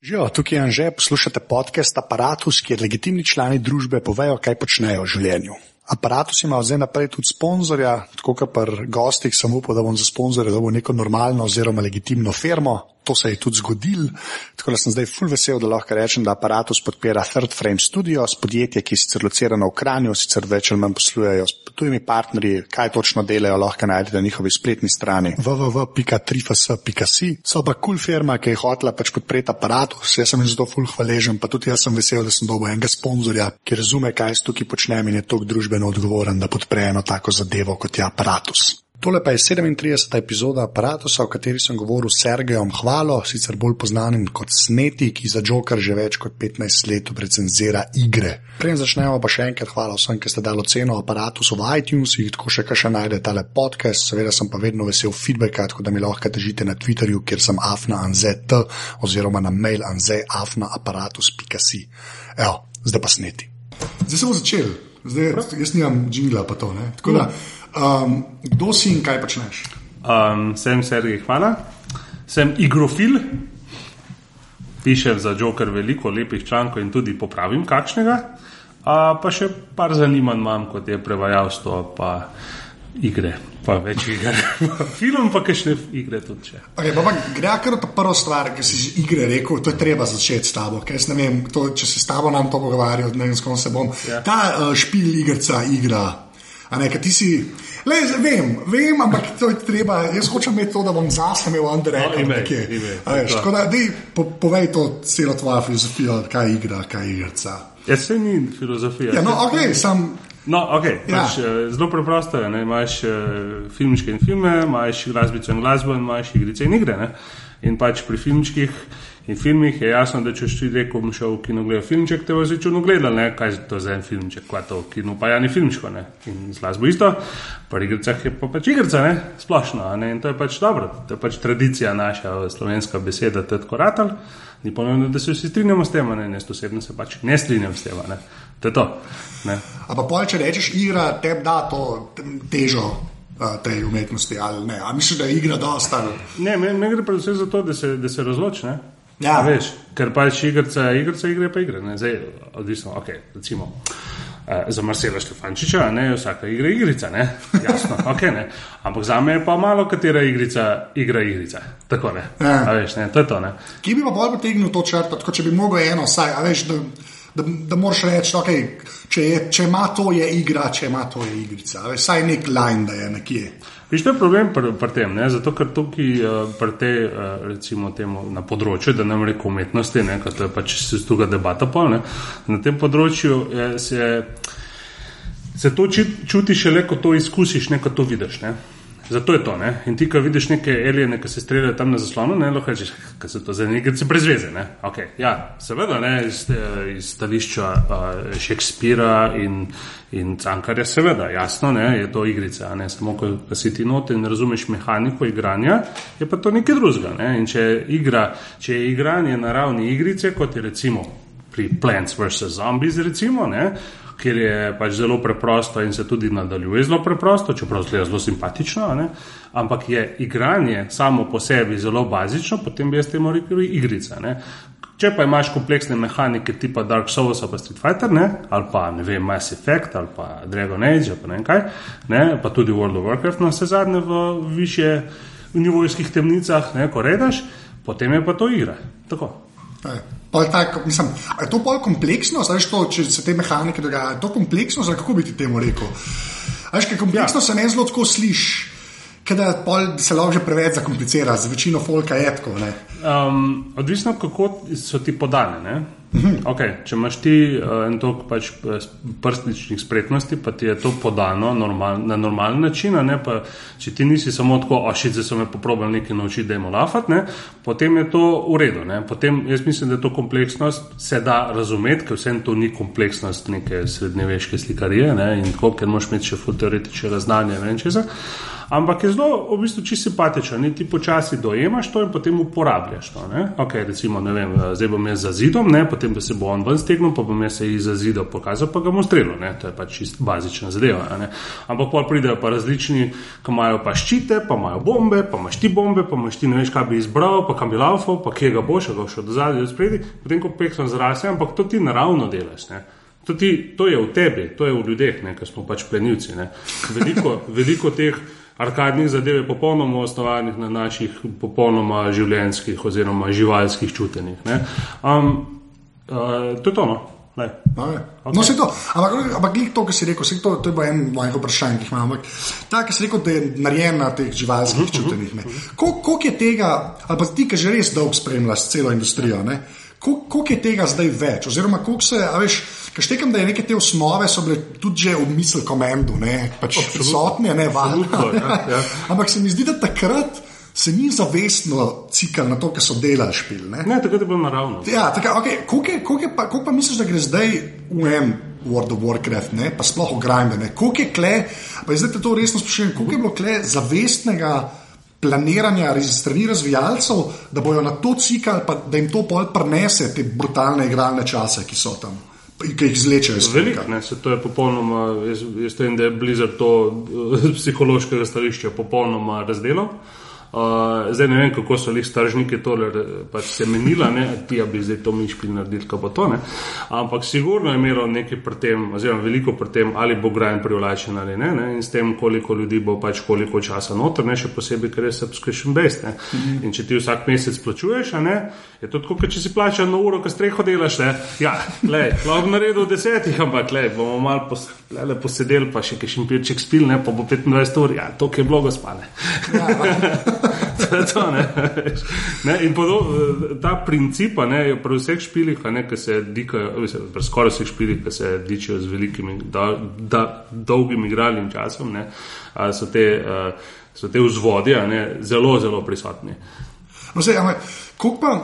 Živijo, tukaj je Anže, poslušate podcast Apparatus, kjer legitimni člani družbe povejo, kaj počnejo v življenju. Apparatus ima zdaj naprej tudi sponzorja, tako kot pri gostih, sem upal, da bom za sponzorja dobil neko normalno oziroma legitimno firmo, to se je tudi zgodil. Tako da sem zdaj full vesel, da lahko rečem, da aparatus podpira Third Frame Studios, podjetje, ki je sicer locirano v Kranju, sicer več ali manj poslujejo s tujimi partnerji, kaj točno delajo, lahko najdete na njihovi spletni strani www.trifas.si. So pa kul cool firma, ki je hotela pač podpreti aparatus, jaz sem jim zato full hvaležen, pa tudi jaz sem vesel, da sem dobil enega sponzorja, ki razume, kaj jaz tukaj počnem in je tok družbeno odgovoren, da podpre eno tako zadevo kot je aparatus. Tole pa je 37. epizoda aparata, o kateri sem govoril s Sergejem Hvalo, sicer bolj znanim kot Sneti, ki za Joker že več kot 15 let recenzira igre. Preden začnemo, pa še enkrat hvala vsem, ki ste dali ceno aparatu v iTunesih, tako še kaj še najdete tale podcast. Seveda sem pa vedno vesel feedbacka, tako da mi lahko težite na Twitterju, kjer sem afna anzet oziroma na mail anzeafna aparatus.si. Evo, zdaj pa Sneti. Zdaj se bo začel, zdaj, jaz nimam džingla pa to. Ne? Tako da. Mm. Um, kdo si in kaj počneš? Um, sem Sergej, hvala. Sem igrofil, pišem za Joker veliko lepih člankov in tudi popravim kakšnega. Uh, pa še par zanimanj imam, kot je prevajalstvo, pa igre, pa več igre. Film pa še igre tudi. Okay, pa pa gre kar ta prva stvar, ki si igre rekel, to je treba začeti s tabo. Vem, to, če se s tabo nam to pogovarjajo, ne vem, s kom se bom. Ja. Ta uh, špil igrca igra. A ne, ti si. Le, vem, vem, ampak to je treba. Jaz hočem imeti to, da bom zase imel Andrej. No, tako da, dej, po, povej to celo tvojo filozofijo, kaj igra, kaj igra. Jaz se ni filozofija. Ja, no, okay, sam, No, okay, ja. pač, eh, zelo preprosto je. Imáš uh, filmčke in filme, imaš glasbico in glasbo, in imaš igrice in igre. Ne? In pač pri filmčkih in filmih je jasno, da če si rekel, bom šel v kino gledati filmček, te bo začel gledati, ne? kaj je to za en filmček, kaj to v kinu, pa ja ni filmčko. Ne? In z glasbo isto, pri igricah je pa pač igrica, ne? splošno. Ne? In to je pač dobro, to je pač tradicija naša, slovenska beseda, to je tako ratal. Ni pomembno, da se vsi strinjamo s tem, ne, jaz osebno se pač ne strinjam s tem. To je to. Ampak pol, če rečeš, igra te da to težo. Tej umetnosti, ali ne, ali misliš, da je igra dosta? Ne, ne gre predvsem za to, da se, se razloči. Ja. Veš, ker pač igrica, igrica, igre pa igre. Zdaj, odvisno, ok, recimo. Uh, za Marcela Štefančiča, ne, vsaka igra je igrica, ne, jasno, ok, ne. Ampak za me je pa malo katera igrica, igra igrica. Tako ne. Ja. Veš, ne, to je to, ne. Kje bi pa bolj potegnil to črto, tako če bi mogel eno, saj, a veš, da da, da moraš reči, okay, če, če ima to, je igra, če ima to, je igrica. Vsaj nek line, da je nekje. Viš, to je problem pri pr tem, ne? zato ker tukaj uh, te, uh, recimo, temu, na področju, da ne rečem umetnosti, ne? to je pač se stuga debata, pol, na tem področju je, se, se to čuti šele, ko to izkusiš, ne ko to vidiš. Ne? Zato je to. Ne? In ti, ko vidiš neke alijene, ki se streljajo tam na zaslonu, ne lahko rečeš, da so to za neke prezveze. Ne? Okay. Ja, seveda, ne? iz, iz stališča uh, Shakespearea in, in Cankarja, seveda, jasno, ne? je to igrica. Ne? Samo, ko si ti note in razumeš mehaniko igranja, je pa to nekaj drugega. Ne? In če, igra, če je igranje na ravni igrice, kot je recimo pri Plants vs. Zombies, recimo, ne? Ker je pač zelo preprosto in se tudi nadaljuje zelo preprosto, čeprav zelo, zelo simpatično, ne? ampak je igranje samo po sebi zelo bazično, potem bi jaz temu rekel igrica. Ne? Če pa imaš kompleksne mehanike tipa Dark Souls ali Street Fighter, ne? ali pa ne vem, Mass Effect ali pa Dragon Age, pa ne vem kaj, ne? pa tudi World of Warcraft, na vse zadnje v više nivojskih temnicah, ne? ko redaš, potem je pa to igra. Tako. Tak, mislim, je to bolj kompleksno, znaš, to, če se te mehanike dogajajo? Je to kompleksno, zdaj, kako bi ti temu rekel? Veš, kaj kompleksno ja. se ne zelo tako sliši, da se lahko že preveč zakomplicira, z večino folka je tako. Um, odvisno, kako so ti podane. Mhm. Okay, če imaš ti uh, en tok pač eh, prstničnih spretnosti, pa ti je to podano normal, na normalen način, ne, pa, če ti nisi samo tako, ošice so me poprobali nekaj naučiti, da jim lafat, ne, potem je to v redu. Ne. Potem jaz mislim, da to kompleksnost se da razumeti, ker vsem to ni kompleksnost neke srednjeveške slikarije ne, in tako, ker moš imeti še full teoretičnega znanja in česa. Ampak je zelo, v bistvu, čisto simpatičen. Ti počasi dojemaš to in potem uporabljaš to. Ne? Okay, recimo, ne vem, zdaj bom jaz za zidom, ne? potem da se bo on ven stegnil, pa bom jaz se iz zida pokazal, pa ga bom strelil. To je pač čisto bazična zadeva. Ampak pa pridejo pa različni, ki imajo pa ščite, pa imajo bombe, pa imaš ti bombe, pa imaš ti ne veš, kaj bi izbral, pa kam bi laufal, pa kje ga boš, ga boš od zadaj do spredi, potem ko peksom zrasel, ampak to ti naravno delaš. Ne? To, ti, to je v tebi, to je v ljudeh, ki smo pač plenilci. Veliko, veliko teh arkadnih zadev je popolnoma osnovanih na naših popolnoma življenjskih oziroma živalskih čutenjih. Um, uh, to je to. No? Okay. No, se to. Ampak, ampak to, kar si rekel, to, to je bilo eno mojih vprašanj, ki jih imam. Ta, ki si rekel, da je narejen na teh živalskih uh -huh, čutenjih. Koliko je tega, ali pa ti, ki že res dolgo spremljaš celo industrijo, koliko je tega zdaj več? Oziroma, koliko se, veš. Ker štekam, da je neke te osnove so bile tudi že v misli komendu, ne pač prisotne, ne valjne. Ja, ja. Ampak se mi zdi, da takrat se ni zavestno cikal na to, kar so delali špil. Ne, ne tako je bilo naravno. Ja, okay. Koliko pa, pa misliš, da gre zdaj v en World of Warcraft, ne? pa sploh v Grindr? Koliko je kle, pa zdaj te to resno sprašujem, koliko je bilo kle zavestnega planiranja strani razvijalcev, da bojo na to cikal, pa da jim to pol prenese te brutalne igralne čase, ki so tam. Ki jih izlečejo iz tega. To je popolnoma, jaz, jaz vem, da je blizu to z psihološkega stališča popolnoma razdelano. Uh, zdaj ne vem, kako so jih stržniki tole pač se menila, ne, ti bi zdaj to mišpi naredili, kako to ne. Ampak sigurno je imelo nekaj pri tem, oziroma veliko pri tem, ali bo grajen privlačen ali ne, ne, in s tem, koliko ljudi bo pač koliko časa noter, ne, še posebej, ker je subscription based. Ne. Mm -hmm. In če ti vsak mesec plačuješ, ne, je to tako, kot če si plačal na uro, ko streho delaš, ne. Ja, le, lahko naredil desetih, ampak le, bomo malo pos, posedeli, pa še kaj šimpirček spil, ne, pa bo 25 ur, ja, to je blogo spane. Ja, to, ne, ne, in podob, ta princip je pri vseh špilih, ki se dikajo, pri skoraj vseh špilih, ki se dičijo z velikimi, da, da, dolgim igralnim časom, ne, so, te, so te vzvodje ne, zelo, zelo prisotni. No, sej, amaj, pa,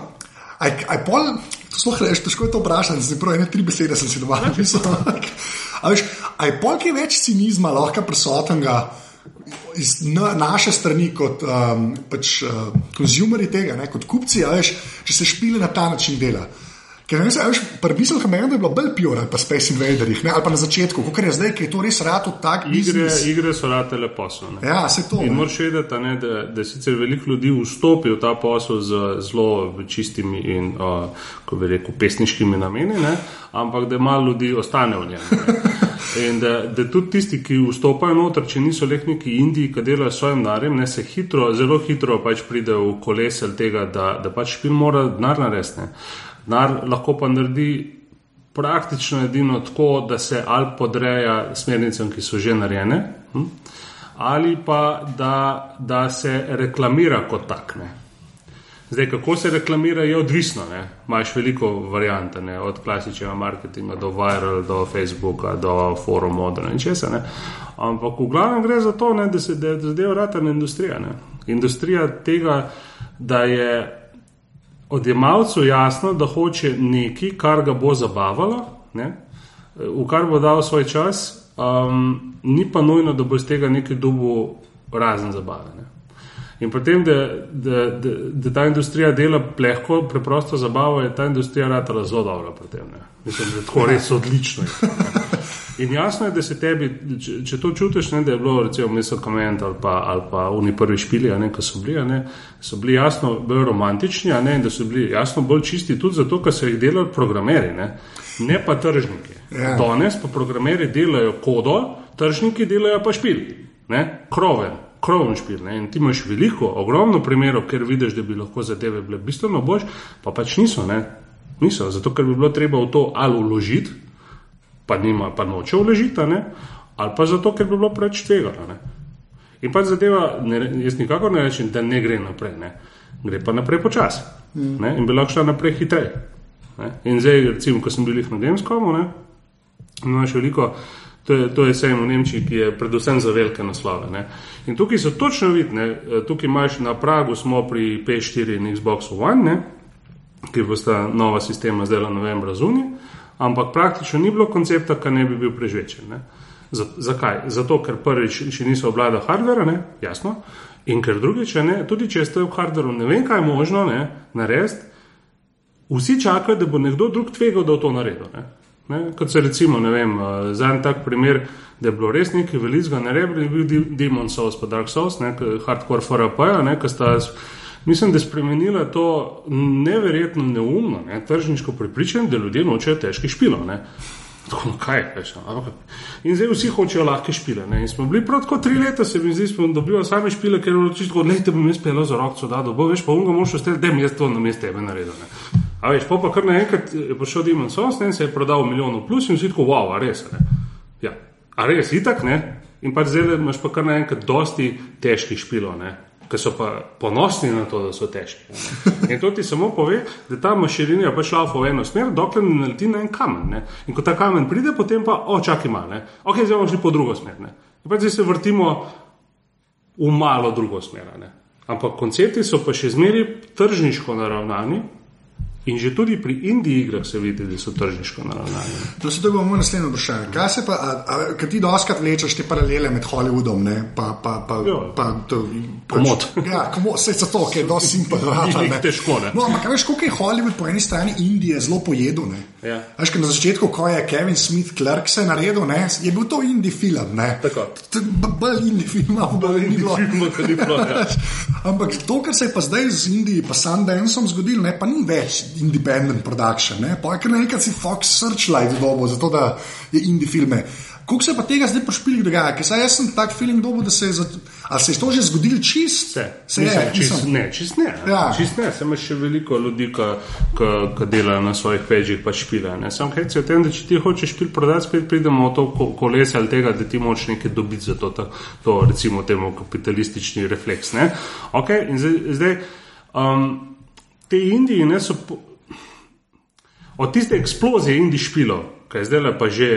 aj, aj pol, to sploh rečeš, težko je to vprašati, zdaj pravi, ne tri besede sem si doma napisal. Aj pol, ki je več cinizma lahko prisotnega iz na, naše strani, kot um, pač, uh, konzumeri tega, ne, kot kupci, veš, če se špile na ta način dela. Ker ne veš, prvi misel, da je bilo bolj pure ali pa Space Invaderjih, ali pa na začetku, kot je zdaj, ki je to res rado tak. Igre, igre so rade le posel. Ja, se to. In moraš vedeti, da, da, da sicer veliko ljudi vstopi v ta posel z zelo čistimi in, uh, ko bi rekel, pesniškimi nameni, ne? ampak da malo ljudi ostane v njem. In da, da tudi tisti, ki vstopajo noter, če niso le neki Indiji, ki delajo s svojim narem, ne se hitro, zelo hitro pač pride v kolesel tega, da, da pač špil mora denar narediti. Denar lahko pa naredi praktično edino tako, da se ali podreja smernicam, ki so že narejene, hm? ali pa da, da se reklamira kot takne. Zdaj, kako se reklamira, je odvisno. Imáš veliko variant, ne? od klasičnega marketinga do viral, do Facebooka, do forumov, do nečesa. Ne? Ampak v glavnem gre za to, ne? da se zadeva ratana industrija. Ne? Industrija tega, da je odjemalcu jasno, da hoče nekaj, kar ga bo zabavalo, ne? v kar bo dal svoj čas, um, ni pa nujno, da bo iz tega nekaj dubu razen zabave. Ne? In potem, da, da, da, da ta industrija dela plehko, preprosto zabavo, je ta industrija ratala zelo dobro. Potem, Mislim, da je tako res odlično. In jasno je, da se tebi, če, če to čutiš, ne, da je bilo recimo meso koment ali pa, ali pa oni prvi špili, ne, ko so bili, ne, so bili jasno bolj romantični, ne, in da so bili jasno bolj čisti tudi zato, ker so jih delali programeri, ne, ne pa tržniki. Ja. Danes pa programeri delajo kodo, tržniki delajo pa špili, ne, kroven krovni špil. Ne? In ti imaš veliko, ogromno primerov, ker vidiš, da bi lahko zadeve bile bistveno boljše, pa pač niso. Ne? Niso, zato ker bi bilo treba v to ali uložiti, pa, nima, pa noče uložiti, ali pa zato, ker bi bilo preveč tvegano. In pa zadeva, ne, jaz nikakor ne rečem, da ne gre naprej, ne? gre pa naprej počasi mm. in bi lahko šla naprej hitreje. In zdaj, recimo, ko sem bil na Gamescomu, imaš veliko. To je, to je sejem v Nemčiji, ki je predvsem za velike naslove. Ne. In tukaj so točno vidne, tukaj imaš na pragu, smo pri P4 in Xbox One, ne, ki bo sta nova sistema zdaj novembra zunaj, ampak praktično ni bilo koncepta, ki ne bi bil prežvečen. Ne. Zakaj? Zato, ker prvič še niso obladali hardvera, jasno. In ker drugič, ne, tudi če ste v hardveru, ne vem, kaj je možno ne, narediti, vsi čakajo, da bo nekdo drug tvegal, da bo to naredil. Ne. Ne, kot se recimo, ne vem, uh, za en tak primer, da je bilo res nekaj velikega, ne rebi, je bil Demon Souls, pa Dark Souls, ne, hardcore FRP, ne, ki sta, mislim, da spremenila to neverjetno neumno, ne, tržniško prepričanje, da ljudje nočejo težkih špilov. Tako, no, kaj je še? In zdaj vsi hočejo lahke špile. Ne? In smo bili prav tako tri leta, se mi zdi, smo dobili same špile, ker je čisto, da te bom jaz pel za roko, da bo veš, pa unga moš ostati, da mi jaz to na mestu tebe naredil. Ne? A veš, pa, pa kar naenkrat je prišel Dimon Sos, ne, se je prodal milijonov plus in vsi tako, wow, a res. Ne? Ja, a res, itak ne. In pa zdaj imaš pa kar naenkrat dosti težkih špilov, ki so pa ponosni na to, da so težki. In to ti samo pove, da ta mašinerija pa šla v eno smer, dokler ne naleti na en kamen. Ne? In ko ta kamen pride, potem pa, o, čakaj malo, ok, zdaj bomo šli po drugo smer. Ne? In pa zdaj se vrtimo v malo drugo smer. Ne? Ampak koncepti so pa še zmeri tržniško naravnani, In že tudi pri indijskih igrah se vidi, da so tržniško naravnane. To se dogaja v mojem naslednjem vprašanju. Kaj se pa, kaj ti doskrat vlečeš te paralele med Hollywoodom, ne? pa, pa, pa, jo. pa to, komod. Pač, ja, komod, vse za to, ker je dosti simpatičen. Ni težko, ne. No, ampak veš, koliko je Hollywood po eni strani Indije zelo pojedo, ne? Ja. Veš, na začetku, ko je Kevin Smith Clark se naredil, ne? je bil to indie film, ne? Tako. Bolj indie film, bolj indie film, kot ni bilo. Ja. Ampak to, kar se je pa zdaj z Indiji, pa Sundanceom zgodilo, ne, pa ni več independent production. Pa je kar nekaj si Fox Searchlight dobo, zato da je indie filme. Kako se pa tega zdaj pošpili dogaja? Ker saj jaz sem tak feeling dobo, da se je, zato, ali se je to že zgodilo čist? Se, se Mislim, je, čist mislim. ne, čist ne. Ja. Čist ne, sem še veliko ljudi, ki delajo na svojih pežih, pa špile. Ne. Sam hec je v tem, da če ti hočeš špil prodati, spet pridemo v to ko- kolesje ali tega, da ti moč nekaj dobiti za to, to, to recimo temu kapitalistični refleks. Ne. Ok, in zdaj, zdaj um, te Indiji ne so. Od tiste eksplozije Indij špilo, ki je zdaj pa že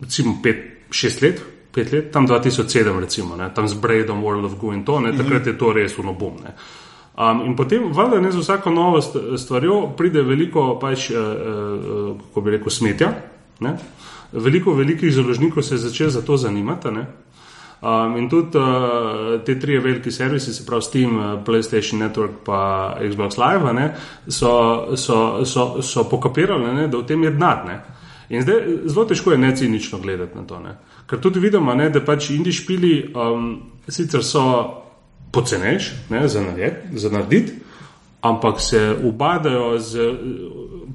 recimo 5-6 let, 5 let, tam 2007, recimo, ne, tam z Braidom, World of Goo in to, ne, takrat je to res unobumne. Um, in potem, valjda, ne za vsako novo st- stvarjo pride veliko, pač, uh, uh, kako bi rekel, smetja. Ne? Veliko velikih založnikov se je začelo za to zanimati. Ne? Um, in tudi uh, te tri velike servise, se pravi Steam, uh, PlayStation Network in Xbox Live, ne, so, so, so, so pokapirali, ne, da v tem je denar. ne. In zdaj zelo težko je necinično gledati na to. Ne. Ker tudi vidimo, ne, da pač indijski špili um, sicer so pocenejši ne, za, nared, za narediti, ampak se ubadajo, z,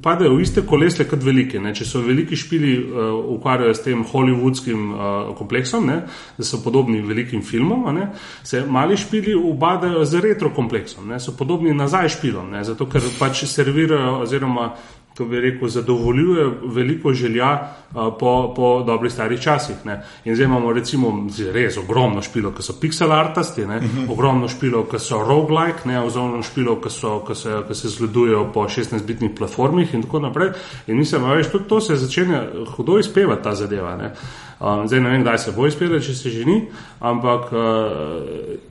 padajo v iste kolesle kot velike. Ne. Če so veliki špili uh, ukvarjajo s tem hollywoodskim uh, kompleksom, ne, da so podobni velikim filmom, ne, se mali špili ubadajo z retro kompleksom, ne, so podobni nazaj špilom, ne, zato ker pač servirajo oziroma ko bi rekel, zadovoljuje veliko želja po, po dobrih starih časih. Ne. In zdaj imamo recimo res ogromno špilo, ki so pixel artasti, ne, uh -huh. ogromno špilo, ki so roguelike, ne, ogromno špilo, ki, so, ki, se, ki se zgledujejo po 16-bitnih platformih in tako naprej. In mislim, da tudi to se začenja hudo izpevati ta zadeva. Ne. Um, zdaj ne vem, kdaj se bo izpela, če se že ni, ampak uh,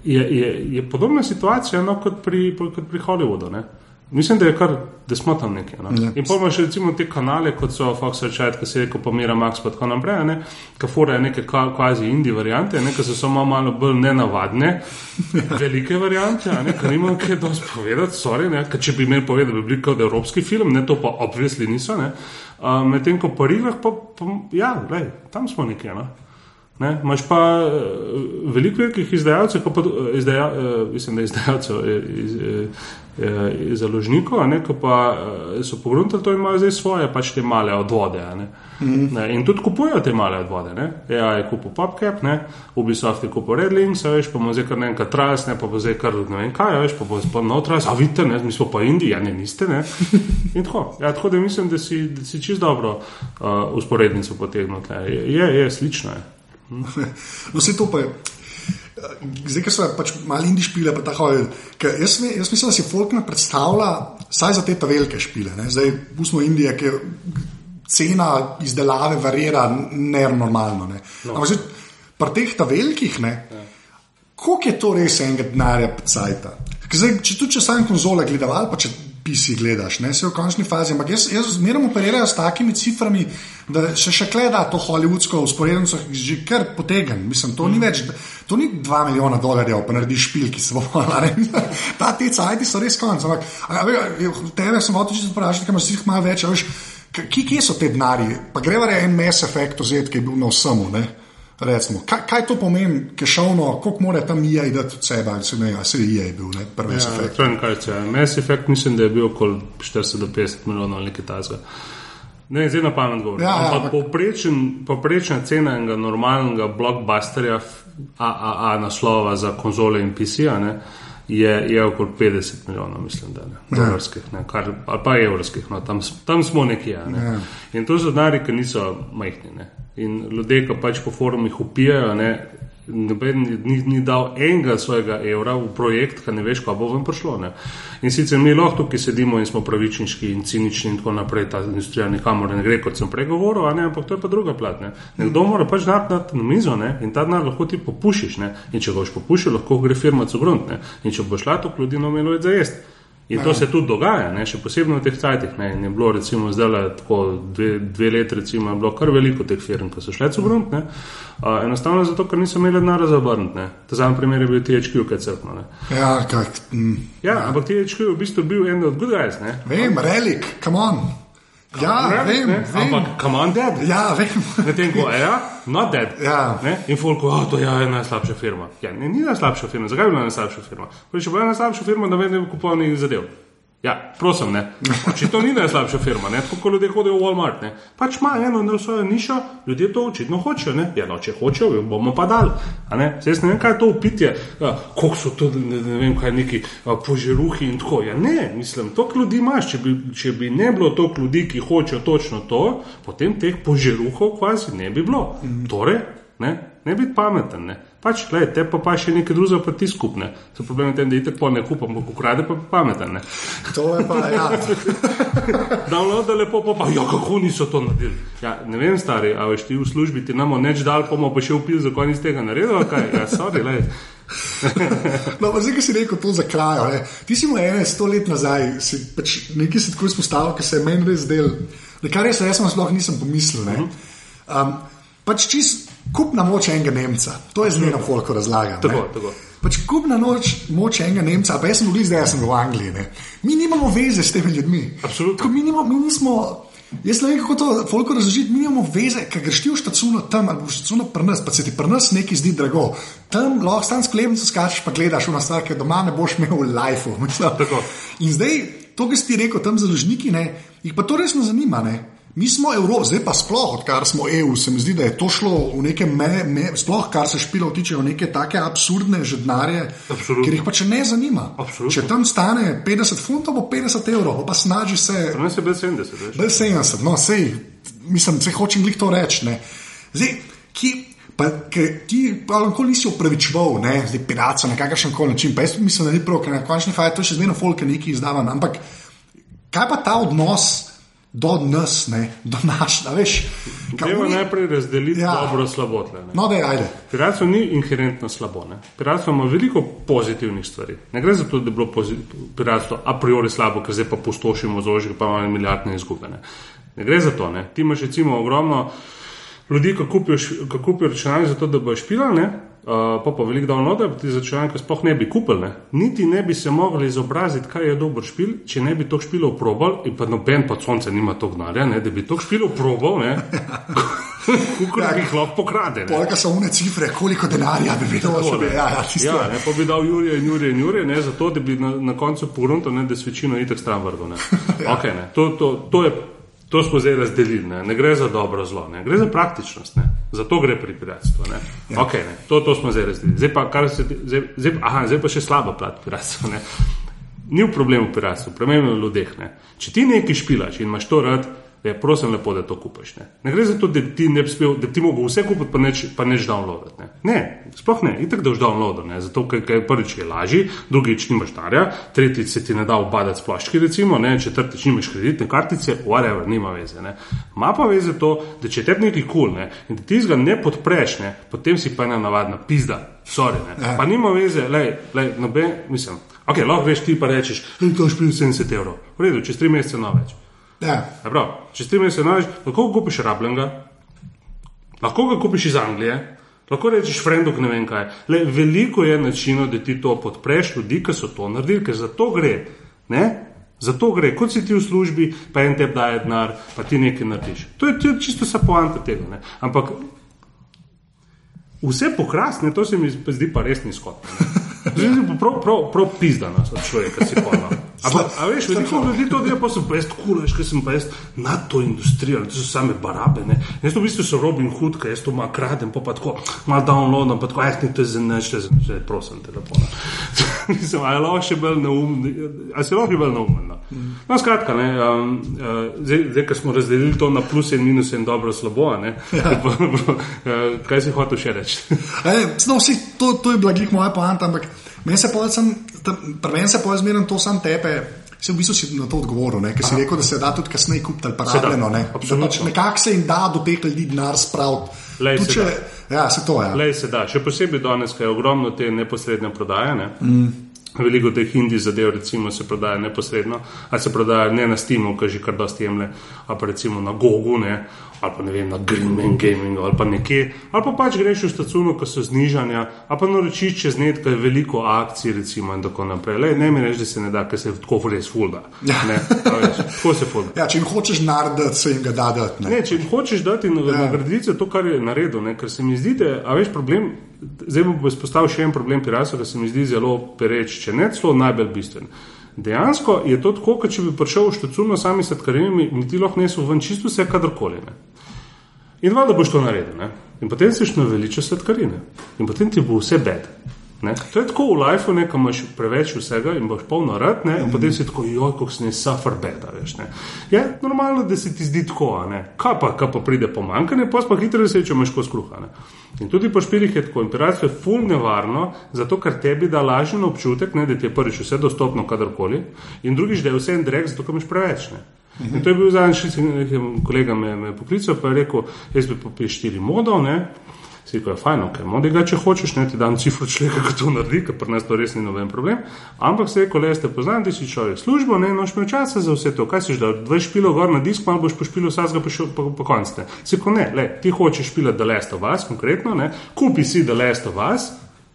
je, je, je podobna situacija no, kot, pri, kot pri Hollywoodu. Ne. Mislim, da je kar, da smo tam nekje. No? Ja. In pa imaš recimo te kanale, kot so Fox Searchlight, ki se reče, pa Mira Max, pa tako naprej, ne? kafore neke ka- kvazi indie variante, ne? ki so samo malo bolj nenavadne, velike variante, ne? ker nimam kaj dosti povedati, sorry, ne? ker če bi imeli povedati, bi bili kot evropski film, ne to pa obvisli niso. ne. Uh, Medtem ko po rivah, pa, pa ja, lej, tam smo nekje. No? Ne, imaš pa uh, veliko velikih izdajalcev, pa, eh, izdaja, uh, mislim, da izdajalcev, eh, iz, iz, iz založnikov, ne, ko pa so pogruntali to in imajo zdaj svoje pač te male odvode. Ne. Mm. Ne, in tudi kupujejo te male odvode. Ne. Ja, je kupil PopCap, ne, Ubisoft je kupil Red Links, a veš, pa bomo zdaj kar nekaj Trials, ne, pa bo zdaj kar ne vem kaj, veš, pa bo zdaj nov Trials, a vidite, ne, mi smo pa Indiji, a ne niste, ne. In tako, ja, tako da mislim, da si, da si čist dobro uh, usporednico potegnil. Je, je, je slično je. No, vse to pa je. Zdaj, ko so pač mali indijski špile, pa tako je. Jaz, mi- jaz mislim, da si folk ne predstavlja, saj za te ta velike špile. Ne? Zdaj, pustimo Indije, ki cena izdelave varira nenormalno. Ne? No. Ampak zdaj, pri teh ta velikih, ne, ja. koliko je to res enega denarja, pecajta? Zdaj, če tudi če sam konzole gledal, ali pa če PC gledaš, ne se v končni fazi. Ampak jaz, jaz zmeraj operirajo s takimi ciframi, da se še gleda to hollywoodsko usporednico, že kar potegnem. Mislim, to mm. ni več, to ni 2 milijona dolarjev, pa narediš špil, ki bo hvala. Ta te cajti so res konc. Ampak tebe sem hotel čisto vprašati, kam si jih malo več. Veš, kje, kje so te denarji? Pa gre v en mes efekt, ozet, ki je bil na vsemu. Recimo, kaj, kaj to pomeni, kešovno, koliko mora tam IAI e dati od sebe, ali se ne, ali se je IAI bil, ne, prvi ja, efekt. To je nekaj, če je Mass Effect, mislim, da je bil okoli 40 do 50 milijonov ali nekaj tasga. Ne, zdaj na pamet govorim. Ja, ja, poprečen, poprečna cena enega normalnega blockbusterja AAA naslova za konzole in PC je, je okoli 50 milijonov, mislim, da ne, ja. dolarskih, ne, kar, ali pa evrskih, no, tam, tam smo nekje. Ne. Ja. In to so denari, ki niso majhni. Ne. In ljudje, ki pač po forumih upijajo, noben ni, ni dal enega svojega evra v projekt, ki ne veš, kako bo vam prišlo. Ne. In sicer mi lahko tukaj sedimo in smo pravičniški in cinični in tako naprej, ta industrija nikamor ne gre, kot sem prej govoril, ampak to je pa druga plat. Ne. Nekdo mora pač dati na mizo ne, in ta denar lahko ti popušiš. Ne. In če ga boš popušil, lahko gre firma cugrunt. In če boš šla, to ljudi nomelo je za jesti. In to se tudi dogaja, ne? še posebej v teh cajtih. Ne? Je bilo recimo zdaj tako dve, dve leti, recimo, je bilo kar veliko teh firm, ki so šle v grunt. Uh, enostavno zato, ker niso imeli denarja za obrniti. Ta zadnji primer je bil THQ, kaj crkno. Ja, kak, mm, ja, ja, ampak THQ je v bistvu bil en od good guys. Ne? Vem, relik, come on. Ja, vem, vem. Ampak, come on, dead. Ja, vem. Medtem ko, ja, not dead. Ja. In folk, oh, to ja, je najslabša firma. Ja, ne, ni najslabša firma. Zakaj bi bila najslabša firma? Če bi bila najslabša firma, da vedno bi kupovali zadev. Ja, prosim, ne. Če to ni najslabša firma, ne, tako kot ljudje hodijo v Walmart, ne. pač ima eno svojo nišo, ljudje to očitno hočejo. Ne. Ja, no, če hočejo, jo bomo pa dali. Zdaj ne vem, kaj je to upitje, koliko so to, ne, ne vem, kaj neki a, požeruhi in tako. Ja, ne, mislim, toliko ljudi imaš. Če bi, če bi ne bilo toliko ljudi, ki hočejo točno to, potem teh požeruhov quasi ne bi bilo. Torej, ne, ne biti pameten. Ne. Pač, gledaj, te pa, pa še nekaj drugega, pa ti skupne. So problemi tem, da jih tako ne kupam, ko ukrade pa pameten. Ne. To je pa, ja. Download da lepo, pa, pa ja, kako niso to naredili. Ja, ne vem, stari, a veš ti v službi, ti namo neč dal, pa bomo pa še upil, zakaj nisi tega naredil, kaj, ja, sorry, gledaj. no, zdaj, ki si rekel to za kraj, ti si mu ene sto let nazaj, si pač nekaj si tako izpostavil, ki se je meni res del. Kar res, jaz sem sploh nisem pomislil. Um, pač čist, kupna moč enega Nemca, to je zmerno folko razlaga. Tako, tako. Pač kupna noč, moč enega Nemca, pa jaz sem bil zdaj, jaz sem v Angliji. Ne? Mi nimamo veze s temi ljudmi. Absolutno. Mi, nimo, mi nismo. Jaz ne vem, kako to folko razložiti. Mi imamo veze, ker greš ti v štacuno tam, ali v štacuno pri nas, pa se ti pri nas nekaj zdi drago. Tam lahko stan sklepnico skačeš, pa gledaš v nas, ker doma ne boš imel v lifeu. In zdaj, to, kar si ti rekel tam založniki, ne, jih pa to resno zanima. Ne? Mi smo Evropa, zdaj pa sploh, odkar smo EU, se mi zdi, da je to šlo v neke me, me, sploh, kar se špilo tiče, v neke take absurdne žednarje, ki jih pa če ne zanima. Absolutno. Če tam stane 50 funtov, bo 50 evrov, pa snaži se. Ne se brez 70. Brez 70, no, sej, mislim, se hočem jih to reči. Zdaj, ki. Pa, ti pa lahko nisi upravičeval, ne, zdaj piratca na kakršen koli način. Pa jaz mislim, da ni prav, ker na končni fazi to še zmerno folke neki izdavam. Ampak kaj pa ta odnos? Do nas, ne, do naš. Treba najprej razdeliti ja. dobro slabo. No, Piratstvo ni inherentno slabo. Piratstvo ima veliko pozitivnih stvari. Ne gre za to, da je bilo piratstvo a priori slabo, ker zdaj pa pustošimo zožje, pa imamo milijardne izgube. Ne. ne gre za to. Ne. Ti imaš recimo ogromno ljudi, ki kupijo računalnik za to, da bojo špilali uh, pa pa veliko downloada, da ti začetek sploh ne bi kupili. Ne? Niti ne bi se mogli izobraziti, kaj je dober špil, če ne bi to špilo probal, in pa noben pod sonce nima to gnarja, da bi to špilo probal. Kako ja, jih lahko pokrade? Polka so une cifre, koliko denarja bi videl, da bi ja, ja, ja, ne, pa bi dal Jurija in Jurija in Jurija, ne, zato da bi na, na koncu pogrunto, da se večino itek stran vrgo. ja. okay, to, to, to je To smo zdaj razdelili, ne, ne gre za dobro zlo, ne. gre za praktičnost, ne. zato gre pri piratstvu. Ja. Okay, to, to smo zdaj razdelili. Zdaj, se, zdaj, zdaj, aha, zdaj pa še slaba plat piratstva. Ni v problemu piratstva, problem je v ljudeh. Ne. Če ti nekaj špilaš in imaš to rad, je prosim lepo, da to kupiš. Ne, ne gre za to, da ti ne bi smel, da ti mogo vse kupiti, pa neč, pa neč downloadati. Ne. ne, sploh ne, itak da už downloadati, ne, zato ker je prvič je lažji, drugič nimaš darja, tretjič se ti ne da obadati s ploščki, recimo, ne, četrtič nimaš kreditne kartice, whatever, nima veze. Ne. Ma pa veze to, da če te nekaj kul cool, ne, in da ti zga ne podpreš, ne, potem si pa ena navadna pizda, sorry, ne. Ja. Pa nima veze, lej, lej, noben, mislim. Ok, lahko greš ti pa rečeš, da je to špil 70 evrov. V redu, čez tri mesece na več. Ja. Prav, čez tri mesece na več, lahko kupiš rabljenega, lahko ga kupiš iz Anglije, lahko rečeš frendok ne vem kaj. Le, veliko je načinov, da ti to podpreš ljudi, ki so to naredili, ker za to gre. Ne? Za to gre, kot si ti v službi, pa en te daje denar, pa ti nekaj narediš. To je, to je čisto sa poanta tega. Ne? Ampak vse pokrasne, to se mi zdi pa res nizko. Prav, prav, prav pizdana od človeka si pojma. Ampak, a veš, veliko ljudi to dela, pa sem pa jaz kul, veš, ker sem pa jaz na to industrijo, to so same barabe, ne. Jaz to v bistvu so Robin Hood, ker jaz to malo kradem, pa pa tako, malo downloadam, pa tako, eh, to je za neč, to je za neč, prosim, telefona. Mislim, a je lahko še bolj neumen, a se lahko bolj neumen. No, no skratka, ne, um, uh, zdaj, zdaj, ko smo razdelili to na plus in minus in dobro, slabo, ne, ja. uh, kaj si hotel še reči? no, vsi, to, to je blagih moja poanta, ampak meni se se povedal, zmerno to sam tepe. Sem v bistvu si na to odgovoril, ker si rekel, da se da tudi kasneje kupiti ali pa rabljeno. Ne? Nekako se jim da do teh ljudi denar spraviti. Če, ja, se to je. Ja. Lej se da, še posebej danes, ker je ogromno te neposredne prodaje. Ne? Mm. Veliko teh indij zadev, recimo, se prodaja neposredno, ali se prodaja ne na Steamu, ki že kar dosti jemlje, ali pa recimo na Gogu, ne? Ali pa ne vem, na Greenman Gamingu ali pa nekje, ali pa pač greš v stacijo, ko so znižanja, ali pa naročiš čez net, ki je veliko akcij, recimo, in tako naprej. Lej, ne mi reči, da se ne da, ker se tako res fulda. Ja. Tako se fulda. Ja, če jim hočeš narediti, se jim ga da dati. Ne? Ne, če jim hočeš dati ja. nagraditi to, kar je naredil, ne? ker se mi zdi, da je več problem. Zdaj bom izpostavil še en problem rasu, ki se mi zdi zelo pereč, če ne celo najbolj bistven. Dejansko je to tako, kot če bi prišel v štacuno sami sladkarinami in ti lahko nesel ven čisto vse, kadarkoli. Ne? In valjda boš to naredil. Ne? In potem si veliče sladkarine. In potem ti bo vse bed. Ne? To je tako v lifeu, ko imaš preveč vsega in boš polno rad, ne? in mm. potem si tako, joj, kako si ne suffer beda. Veš, ne? Je normalno, da se ti zdi tako, kaj pa, kaj pa pride pomankanje, pa pa hitro se če imaš ko skruha. Ne? In tudi po špirih je tako, imperacijo je ful nevarno, zato ker tebi da lažen občutek, ne? da ti je prvič vse dostopno kadarkoli, in drugič, da je vse en drek, zato ker imaš preveč. Ne? In to je bil zadnjič, ki je kolega me, me poklical, pa je rekel, jaz bi popil štiri modov, ne. Si rekel, je fajn, ok, modiga, če hočeš, ne ti dam cifro človeka, ki to naredi, ker pri nas to res ni noben problem. Ampak se je rekel, le ste poznali, ti si človek službo, ne, noš imel časa za vse to, kaj si že dal, 20 špilo gor na disk, malo boš pošpilo vsega po, po, po koncu. Si rekel, ne, le, ti hočeš špilati Last of Us, konkretno, ne, kupi si Last of Us,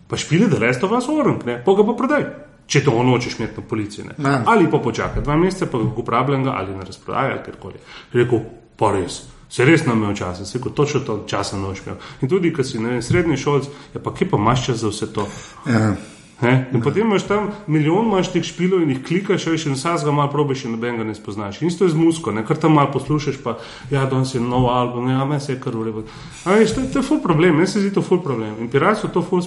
pa špili Last of Us orang, ne, pa ga pa prodaj če to nočeš imeti na policiji. Ali pa počakaj dva meseca, pa ga uporabljam ali na razprodaji ali kjerkoli. Rekel, pa res. Se res nam je čas, se kot točno to časa noč imel. In tudi, ko si ne, srednji šolc, je pa kje pa maš čas za vse to. Ja. Ne? In potem imaš tam milijon imaš teh špilov in jih klikaš, veš, in vsak ga malo probiš in noben ga ne spoznaš. In isto je z musko, ne? kar tam malo poslušaš, pa ja, danes je nov album, ja, meni se je kar urejen. Veš, to, to je full problem, meni se zdi to full problem. In piratstvo to full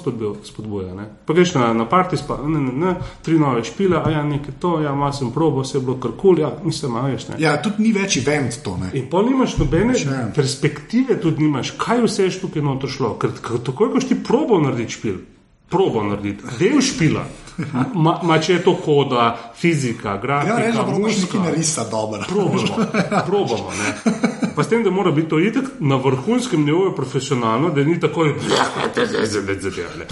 spodbuja. Ne? Pa greš na, na parti, spa, ne, ne, ne, tri nove špile, a ja, nekaj to, ja, malo sem probo, vse je bilo kar kul, ja, mislim, a veš. Ne? Ja, tudi ni več event to. Ne? In pa nimaš nobene perspektive, tudi nimaš, kaj vse je tukaj noto šlo. Ker takoj, ko ti probo narediti špil probo narediti, del špila. Ma, ma če je to koda, fizika, grafika, ja, muzika, ne risa dobro. Probamo, probamo. Ne. Pa s tem, da mora biti to itek na vrhunskem nivoju profesionalno, da ni tako, da se zdaj zadeve.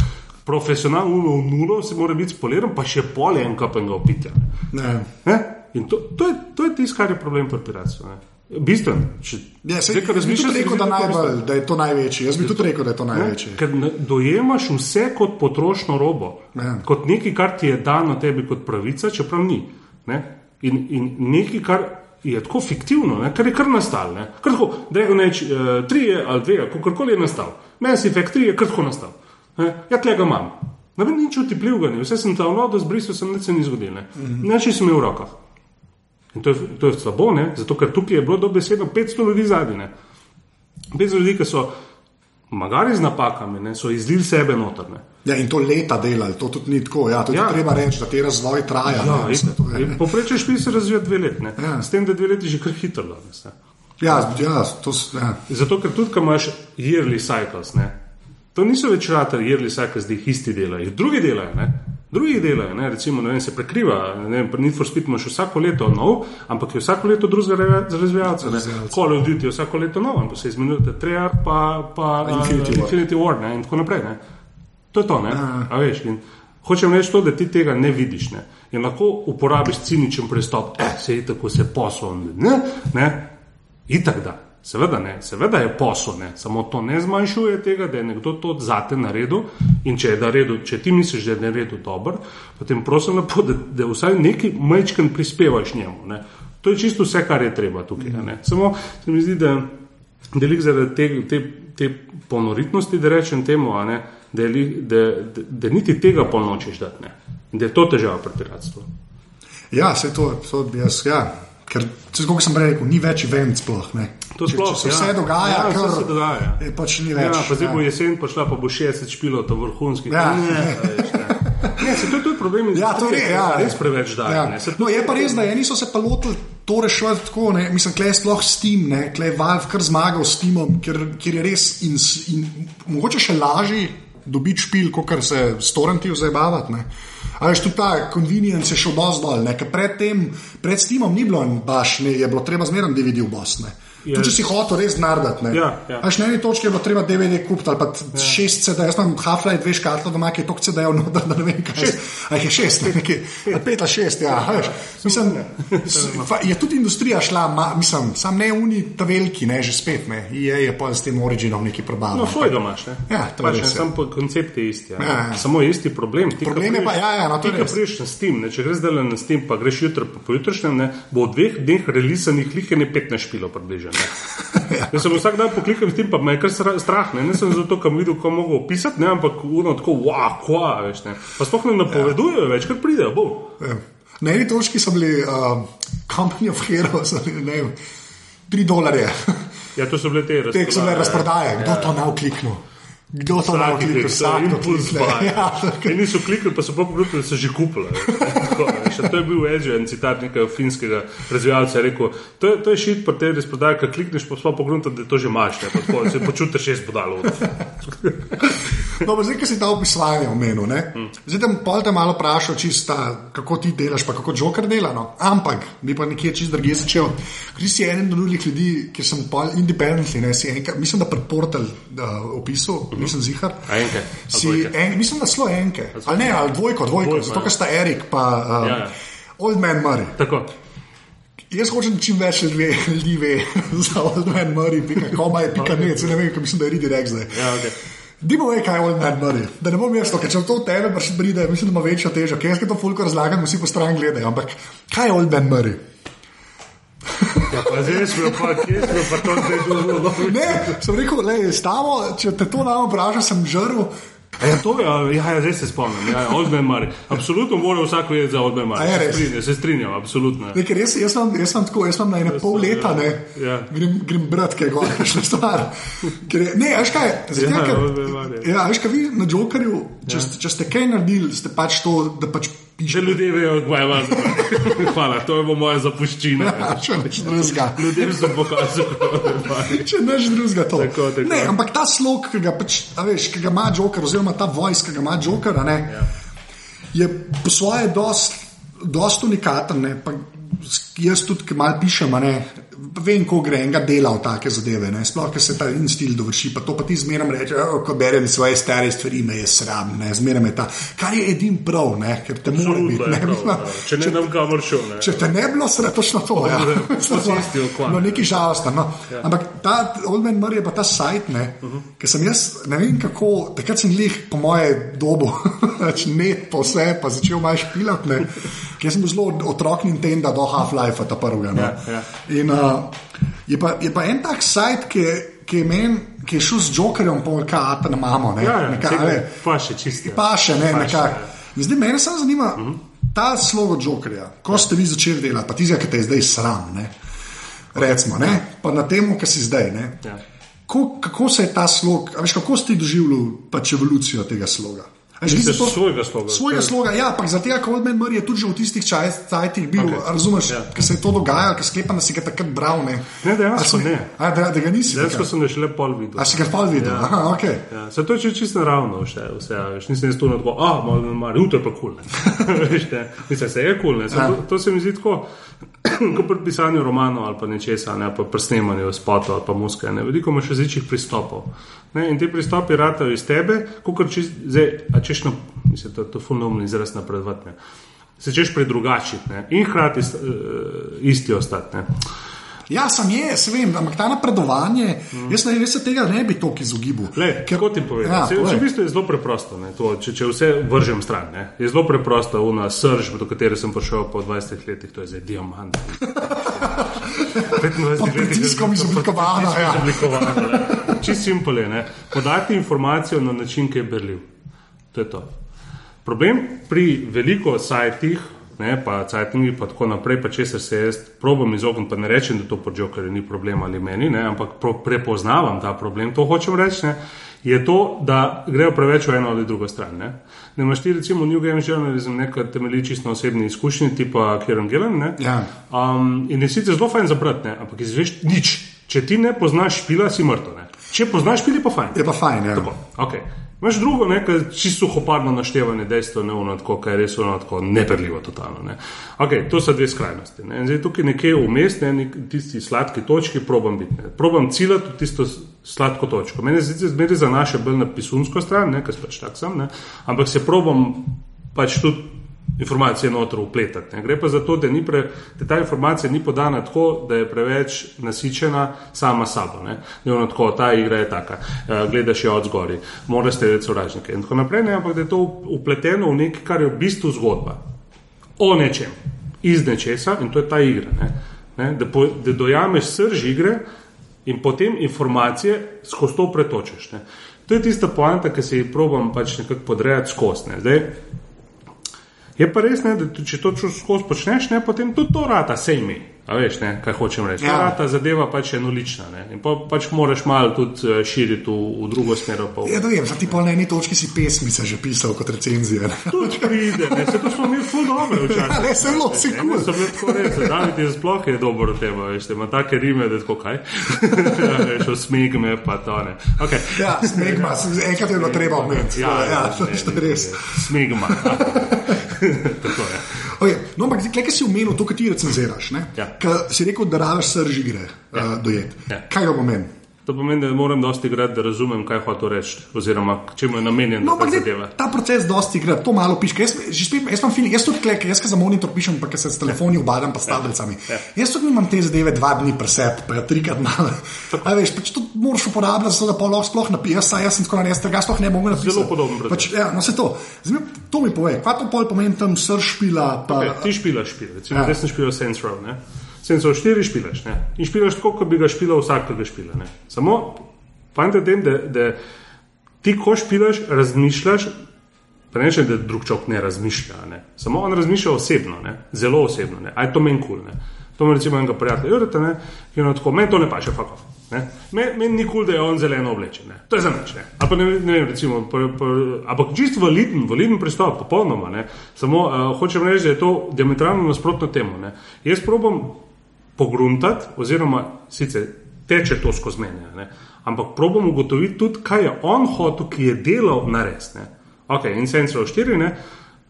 Profesionalno v nulo se mora biti spoliran, pa še pol en kapen ga opitja. In to, to je, je tisto, kar je problem pri piratstvu. Bistven. Ja, se, jaz bi tudi rekel, da, najbolj, da je to največji. Jaz bi tudi rekel, da je to največji. Ne, ker dojemaš vse kot potrošno robo, ne. kot nekaj, kar ti je dano tebi kot pravica, čeprav ni. Ne? In, in nekaj, kar je tako fiktivno, ne? kar je kar nastal. Kar tako, da je neč, uh, tri ali dve, kakorkoli je nastal. Mass Effect 3 je kar tako nastal. Ne? Ja, tega imam. Ne vem, nič plivganje, vse sem tam vodo zbrisal, sem ne se ni zgodil. Ne, mm -hmm. ne če sem imel v rokah. In to je, to je slabo, ne? zato ker tukaj je bilo dobesedno 500 ljudi zadnje. 500 ljudi, ki so magari z napakami, ne? so izlili sebe notrne. Ja, in to leta delali, to tudi ni tako. Ja, to ja. treba reči, da te razvoj traja. Ja, Poprečeš špil se razvija dve leti, ja. s tem, da dve leti že kar hitro. Ja, ja, to, ja. Zato, ker tudi, ko imaš yearly cycles, ne? to niso več rata yearly cycles, da jih isti delajo, drugi delajo. Ne? Drugi delajo, ne, recimo, ne vem, se prekriva, ne vem, Need for Speed imaš vsako leto nov, ampak je vsako leto drugega razvijalca. Call of Duty je vsako leto nov, ampak se izmenjujete Treyarch pa, pa Infinity, uh, Infinity War ne, in tako naprej. Ne. To je to, ne, ja. a veš. In, Hočem reči to, da ti tega ne vidiš. Ne? In lahko uporabiš ciničen pristop, eh, se je tako se posel. Ne, ne, itak da. Seveda ne, seveda je posel, ne. samo to ne zmanjšuje tega, da je nekdo to zate naredil. In če, je naredil, če ti misliš, da je naredil dobro, potem prosim, lepo, da, da vsaj nekaj majčken prispevaš njemu. Ne. To je čisto vse, kar je treba tukaj. Ne. Samo se mi zdi, da delik zaradi te, te, te ponoritnosti, da rečem temu, ne, da, li, da, da, da niti tega polnočeš dati. Ne. Da je to težava pri piratstvu. Ja, se to, to bi jaz. Ja. Ker, kot sem rekel, ni več event sploh. To sploh, če, če se ja. vse dogaja, ja, kar, se dogaja. Je, pač ni več. Ja, pa zdaj ja. bo jesen prišla, pa bo 60 špilov, vrhunski. Ja. Ne, se, to, je problem. Ja, to je ja, res preveč da. Ja. Se, No, je pa res, da eni so se pa lotili to reševati tako. Ne? Mislim, klej sploh Steam, ne? klej Valve kar zmagal s Steamom, ker, ker je res in, s- in mogoče še lažje dobiti špil, kot se s torrenti vzajbavati. A veš, tudi ta convenience je šel dosti dol, ne? ker pred tem, pred Steamom ni bilo baš, ne, je bilo treba zmeraj DVD v Bosne. Ja. Tudi če si hotel res narediti. Ja, ja. Až na eni točki je bilo treba DVD kupiti ali pa ja. šest CD, jaz imam Half-Life dve škatle doma, ki je toliko CD-jev noter, da ne vem kaj. Šest. Je šest, ne, nekaj, ali pet ali šest, ja. Veš, mislim, s- fa- je tudi industrija šla, ma, mislim, sam ne uni ta veliki, ne, že spet, ne. EA je pa s tem originom neki probal. No, svojega imaš. Ne? Ja, to je pač, ne, ja. sam koncept je isti. Ja. Ja, ja. Samo je isti problem. Ti, Problem je pa- ja, ja, no, to je res. prideš na Steam, ne, če greš zdaj na Steam, pa greš jutri po pojutrišnjem, ne, bo v dveh dneh releasanih lih je 15 špilov približno. Jaz sem vsak dan poklikal s tem, pa me je kar strah. Ne, ne sem zato, ker sem videl, kako mogo opisati, ne, ampak uno tako, wow, kva, veš. Ne. Pa sploh ne napovedujejo več, kar pridejo. Bo. Ja. Na eni točki so bili uh, Company of Heroes, ali ne vem, 3 dolarje. Ja, to so bile te Te, ki so bile razprodaje, kdo Ja. to ne vkliknil. Kdo to ne vkliknil, vsak to impuls klikne. buy. Ja, Ker niso klikali, pa so pa pogledali, da so že kupili. Veš. To je bil Edge, en citat nekega finskega razvijalca. Rekel, to je, to je šit, pa te res prodaja, ker klikneš, pa sploh pogledaj, da to že imaš. ne, tako, Se počutiš šest podalo. No, zdaj, ki si ta opisovanje omenil, ne? zdaj te pol te malo vprašal, čista, kako ti delaš, pa kako Joker dela. No? Ampak bi pa nekje čist druge začel. Ker si eden od drugih ljudi, ki sem pol independently, ne, si enka, mislim, da pred portal uh, opisal, nisem zihar. Enke, Si en, mislim, da slo enke. Ali ne, ali dvojko, dvojko, Dvojko, zato ja. ker sta Erik pa um, Ja, ja. Old Man Murray. Tako. Jaz hočem, čim več ljudi ve- za Old Man Murray, pika koma je, pika net, se ne vem, kaj mislim, da je redirekt zdaj. Ja, okay. Dimo ve, kaj je Old Man Murray. Da ne bom jaz to, ker če to v tebe pride, mislim, da ima večjo težo. Ker jaz to fulko razlagam, vsi po stran gledajo. Ampak kaj je Old Man Murray? Ja, pa zdaj smo pa, kje smo pa to zdaj dobro. Ne, sem rekel, le, stavo, če te to nam vpraša, sem žrl. Ja, to je, ja, ja, zdaj se spomnim. Ja, Murray. Absolutno mora vsak vedeti za Oldman A je Murray. Se res? strinjam, se strinjam, absolutno. Ne, ker jaz, jaz, imam, jaz imam tako, jaz imam na ene pol leta, ne, Ja. grem, grem brat, kaj je gor, kakšna stvar. Ker je, ne, veš kaj, zato, Ja, ker, Old Man Murray. ja, veš kaj, vi na Jokerju, če, ja. če ste kaj naredili, ste pač to, da pač Če pišete. ljudje vejo, kaj je vas. Hvala, to je bo moja zapuščina. Če neč drugega. Ljudem sem pokazal, kako je Murray. Če neš drugega to. Tako, tako. Ne, ampak ta slog, ki ga, pač, a veš, ki ga ima Joker, oziroma ta voice, ki ga ima Joker, a ne, Ja. je po svoje dost, dost unikaten. Ne, pa jaz tudi, malo pišem, ne, vem, ko gre enega dela v take zadeve, ne, sploh, ker se ta in stil dovrši, pa to pa ti zmeraj reče, "O, ko berem svoje stare stvari, me je sram, ne, zmeraj me ta, kar je edin prav, ne, ker te mora biti. Ne, prav, mislim, ja. Če ne nam kamor šel. ne. Če te ne bi bilo, sre, točno to. Ja. Posesti okvar. no, nekaj žalosten. No. Ja. Ampak ta Old Man Murray je pa ta sajt, uh -huh. ki sem jaz, ne vem kako, takrat sem jih po moje dobu, pač net po vse, pa začel malo špilati. ne. Ker sem bil zelo otrok Nintendo do Half-Life, ta prvega. No. Ja, ja. In uh, je, pa, je pa en tak sajt, ki, je- ki je men. Ki je šel z Jokerjem, pa kaj ata na mamo. Ne, Ja, ja, Neka, tega a ne, pa še čisto. Pa še ne, nekako. ja. Zdaj mene samo zanima, uh -huh. ta slovo Jokerja, ko ste vi začeli delati, pa tistega, ki te je zdaj sram, ne? recimo, ne? pa na tem, ki si zdaj. Ne? Ja. Ko, kako se je ta slog, veš, kako ste doživljali pač evolucijo tega sloga? A ste to- svojega sloga? Svojega sloga, ja, pa zaradi tega, ker Man Murray je tudi že v tistih časih bil, okay. razumeš, Ja. ja. ker se je to dogajalo, ker sklepam, da si ga takrat bral. Ne, Ne, dejansko A si- ne. A, da, da ga nisi. Dejansko sem ga šele pol videl. A si ga pol videl? Ja. Aha, okay. Ja, se to je či- čisto naravno, vse, vse a veš, nisem jaz tu na tako, ah, malo to je pa kul. Cool, Mislim, se je kul, cool, Ja. to, to se mi zdi tako, kot pri pisanju romanov ali pa nečesa, ne, pa pri snemanju spotov ali pa muske, ne, veliko imaš različnih pristopov. Ne, in ti pristopi ratajo iz tebe, kot če češ na, mislim, to, to fulnomni izraz napredovati. Se češ predrugačiti in hkrati uh, isti ostati. Ja, sem je, se vem, ampak ta napredovanje, mm. jaz, ne, jaz se tega ne bi toliko izogibal. Kako ti povem? Ja, v bistvu je zelo preprosto, to, če, če vse vržem stran. Ne? Je zelo preprosto, una srž, do katere sem prišel po 20 letih, to je zdaj diamant. 25 let je bilo izoblikovano. Ja. Čisto simpel je. Podati informacijo na način, ki je berljiv. To je to. Problem pri veliko sajtih, ne, pa cajtingi, pa tako naprej, pa če se jaz probam izogniti, pa ne rečem, da to počjo, ker ni problem ali meni, ne, ampak pro, prepoznavam ta problem, to hočem reči, ne, je to, da grejo preveč v eno ali drugo stran. Ne. Ne imaš ti recimo New Game Journalism, nekaj temelji čisto na osebni izkušnji, tipa Kieran Gillen, ne. Ja. Um, in je sicer zelo fajn zabrati, ne, ampak izveš nič. Če ti ne poznaš špila, si mrtev. Če poznaš špil, je pa fajn. Je pa fajn, ja. Tako, okay. Imáš drugo, nekaj čisto hoparno naštevanje dejstva, ne ono tako, kar je res ono tako neprljivo, totalno. Ne. Okay, to so dve skrajnosti. Ne. Zdaj tukaj nekje vmes, ne, tisti sladki točki, probam biti. Ne. Probam ciljati tisto sladko točko. Mene se zmeri za naše bolj na pisunsko stran, ne, ker pač tak sem, ne. ampak se probam pač tudi informacije noter upletati. Ne. Gre pa za to, da, pre, da ta informacija ni podana tako, da je preveč nasičena sama sabo. Ne. Da je ono tako, ta igra je taka, uh, gledaš jo od zgori, moraš ste reči sovražnike in tako naprej, ne, ampak da je to upleteno v nekaj, kar je v bistvu zgodba o nečem, iz nečesa in to je ta igra. Ne. Ne, da, po, da dojameš srž igre in potem informacije skozi to pretočeš. Ne. To je tista poanta, ki se jih probam pač nekako podrejati skozi. Je pa res, ne, da če to skozi počneš, ne, potem tudi to rata, sej mi. A veš, ne, kaj hočem reči. Ja. Ta zadeva pač je enolična. Ne. In pa, pač moraš malo tudi uh, širiti v, v drugo smer. Ja, da vem, ti pa na eni točki si pesmice že pisal kot recenzije. Tudi pride, ne, se to smo mi ful dobro včasih. Ja, ne, sem lo, si kul. Sem bil tako reči, da ti je sploh je dobro tema, veš, ima take rime, da tako kaj. ja, veš, smegme pa to ne. Okay. Ja, smegma, enkrat je bilo treba omeniti. Ja, ja, to je res. Smegma. tako je. Okay, no, ampak zdaj, kaj si umenil, to, kar ti recenziraš? Ja. Si rekel, da rabiš srž igre ja. uh, dojeti. Ja. Kaj to pomeni? To pomeni, da moram dosti igrati, da razumem, kaj hoče reči, oziroma čemu je namenjen no, ta zadeva. Ta proces dosti igra, to malo piše. Jaz, jaz imam film, jaz tudi klek, jaz za monitor pišem, pa se s telefoni ubadam, pa s ja. tablicami. Ja. Jaz tudi imam te zadeve dva dni presep, pa trikrat malo. Veš, pač to moraš uporabljati, zato da pa lahko sploh napišeš, saj jaz sem tako na res, tega sploh ne morem napisati. Zelo podobno. Pač, ja, no, se to. Zdaj, to mi pove, kaj to pol pomeni tam srž špila. Pa, okay, ti špila špila, recimo, ja. jaz sem špila Sense Row. Sensor 4 špilaš ne? in špilaš tako, kot bi ga špilal vsak, ki ga špila. Ne? Samo Pojenta je tem, da, da ti, ko špilaš, razmišljaš, pa ne rečem, da drug človek ne razmišlja. Ne. Samo on razmišlja osebno, ne. zelo osebno. Aj to meni kul. Cool, to mi recimo enega prijatelja, Jureta, ne, ki je tako, meni to ne paše, fakov. Meni men ni kul, cool, da je on zeleno oblečen. Ne. To je za nič. Ampak ne, ne vem, recimo, ampak čisto validen, validen pristop, popolnoma. Ne. Samo uh, hočem reči, da je to diametralno nasprotno temu. Ne. Jaz probam pogruntati, oziroma sicer teče to skozi mene ampak probujemo ugotoviti tudi, kaj je on hotel, ki je delal na res. Ok, in Sensor 4, ne.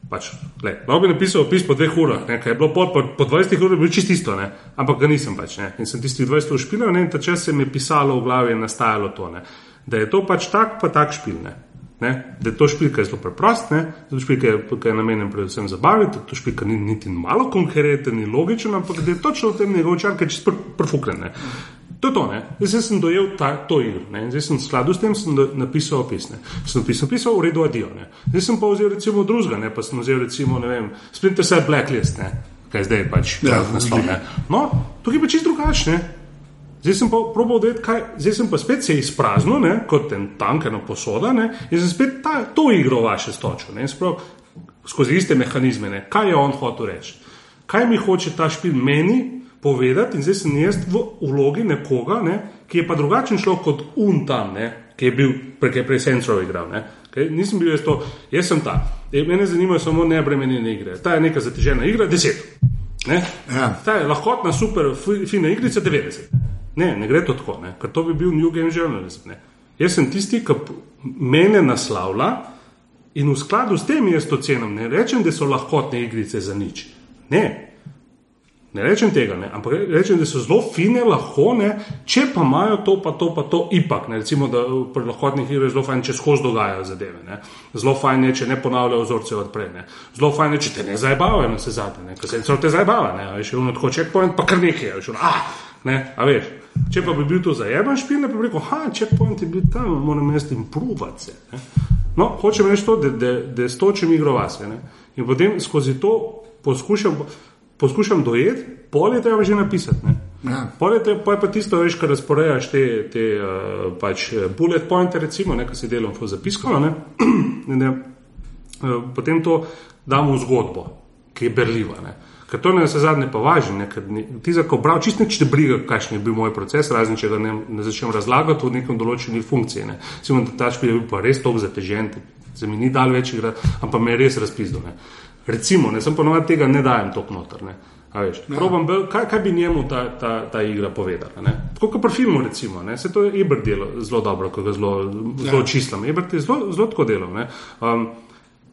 Pač, lahko bi napisal opis po dveh urah, nekaj je bilo po, po, po 20 urah, bilo čisto isto, ne? ampak ga nisem pač. Ne? In sem tistih 20 ur špil, in ta čas se mi je pisalo v glavi in nastajalo to, ne? da je to pač tak, pa tak špil. Ne? Ne? Da je to špilka zelo preprost, da je špilka, ki je namenjen predvsem zabavi, da to špilka ni niti malo konkreten, ni logičen, ampak da je točno v tem njegov čar, ki je čisto prfuklen. To je to, ne? zdaj sem dojel ta, to igro, ne? zdaj sem skladu s tem do, napisal opis. Ne? Sem napisal, napisal v redu adijo. Ne? Zdaj sem pa vzel recimo drugega, ne pa sem vzel recimo, ne vem, Splinter Cell Blacklist, ne? kaj zdaj pač ja, naslov. No, tukaj pa čist drugačne. Zdaj sem pa probal vedeti, kaj, zdaj sem pa spet se izpraznil, ne? kot ten tankeno posoda, ne? in sem spet ta, to igro vaše stočil, ne? Sprav, skozi iste mehanizme, ne? kaj je on hotel reči. Kaj mi hoče ta špil meni, povedati, in zdaj sem jaz v vlogi nekoga, ne, ki je pa drugačen človek kot un tam, ne, ki je bil prej prej Sensorov igral. Ne, okay? Nisem bil jaz to, jaz sem ta. E, mene zanimajo samo neobremenjene igre. Ta je neka zatežena igra, 10. Ne? Ja. Ta je lahkotna, super, fina igrica, 90. Ne, ne gre to tako, ne? ker to bi bil New Game Journalism. Ne? Jaz sem tisti, ki mene naslavlja in v skladu s tem jaz to cenim. Ne rečem, da so lahkotne igrice za nič. Ne, Ne rečem tega, ne, ampak rečem, da so zelo fine, lahko ne, če pa imajo to, pa to, pa to, ipak. Ne, recimo, da pri lahkotnih igrah je zelo fajn, če skozi dogajajo zadeve. Ne. Zelo fajn je, če ne ponavljajo vzorce odprej. Ne. Zelo fajn je, če te ne zabavajo na vse zadnje, ker se celo te zabava. Ne, veš, je tako checkpoint, pa kar nekaj, ono, ah, ne, a veš. Če pa bi bil to zajeban špil, ne bi rekel, ha, checkpoint je bil tam, moram jaz jim provati se. Ne. No, hočem reči to, da, da, da stočim igro vase. Ne. In potem skozi to poskušam poskušam dojeti, pol je treba že napisati. Ja. Pol je, te, pol je pa tisto, veš, kar razporejaš te, te uh, pač eh, bullet pointe, recimo, nekaj si delam v zapiskalo. Ne? Ne, uh, potem to damo v zgodbo, ki je berljiva. Ne? Ker to je na zadnje pa važno, ker ti za ko bral, čist neč te briga, kakšen je bil moj proces, razen če ga ne, ne začnem razlagati v nekem določeni funkciji. Ne. Recimo, da ta špil je bil pa res tako zatežen, se mi ni dal več igrati, ampak me je res razpizdil. Recimo, ne, sem ponovadi tega ne dajem tok noter. Ne. Veš, ja. probam, kaj, kaj bi njemu ta, ta, ta igra povedala? Tako kot pri filmu, recimo, ne? se to je Ebert delo zelo dobro, ko ga zelo, zelo ja. čislam. Ebert je zelo, zelo tako delal. Um,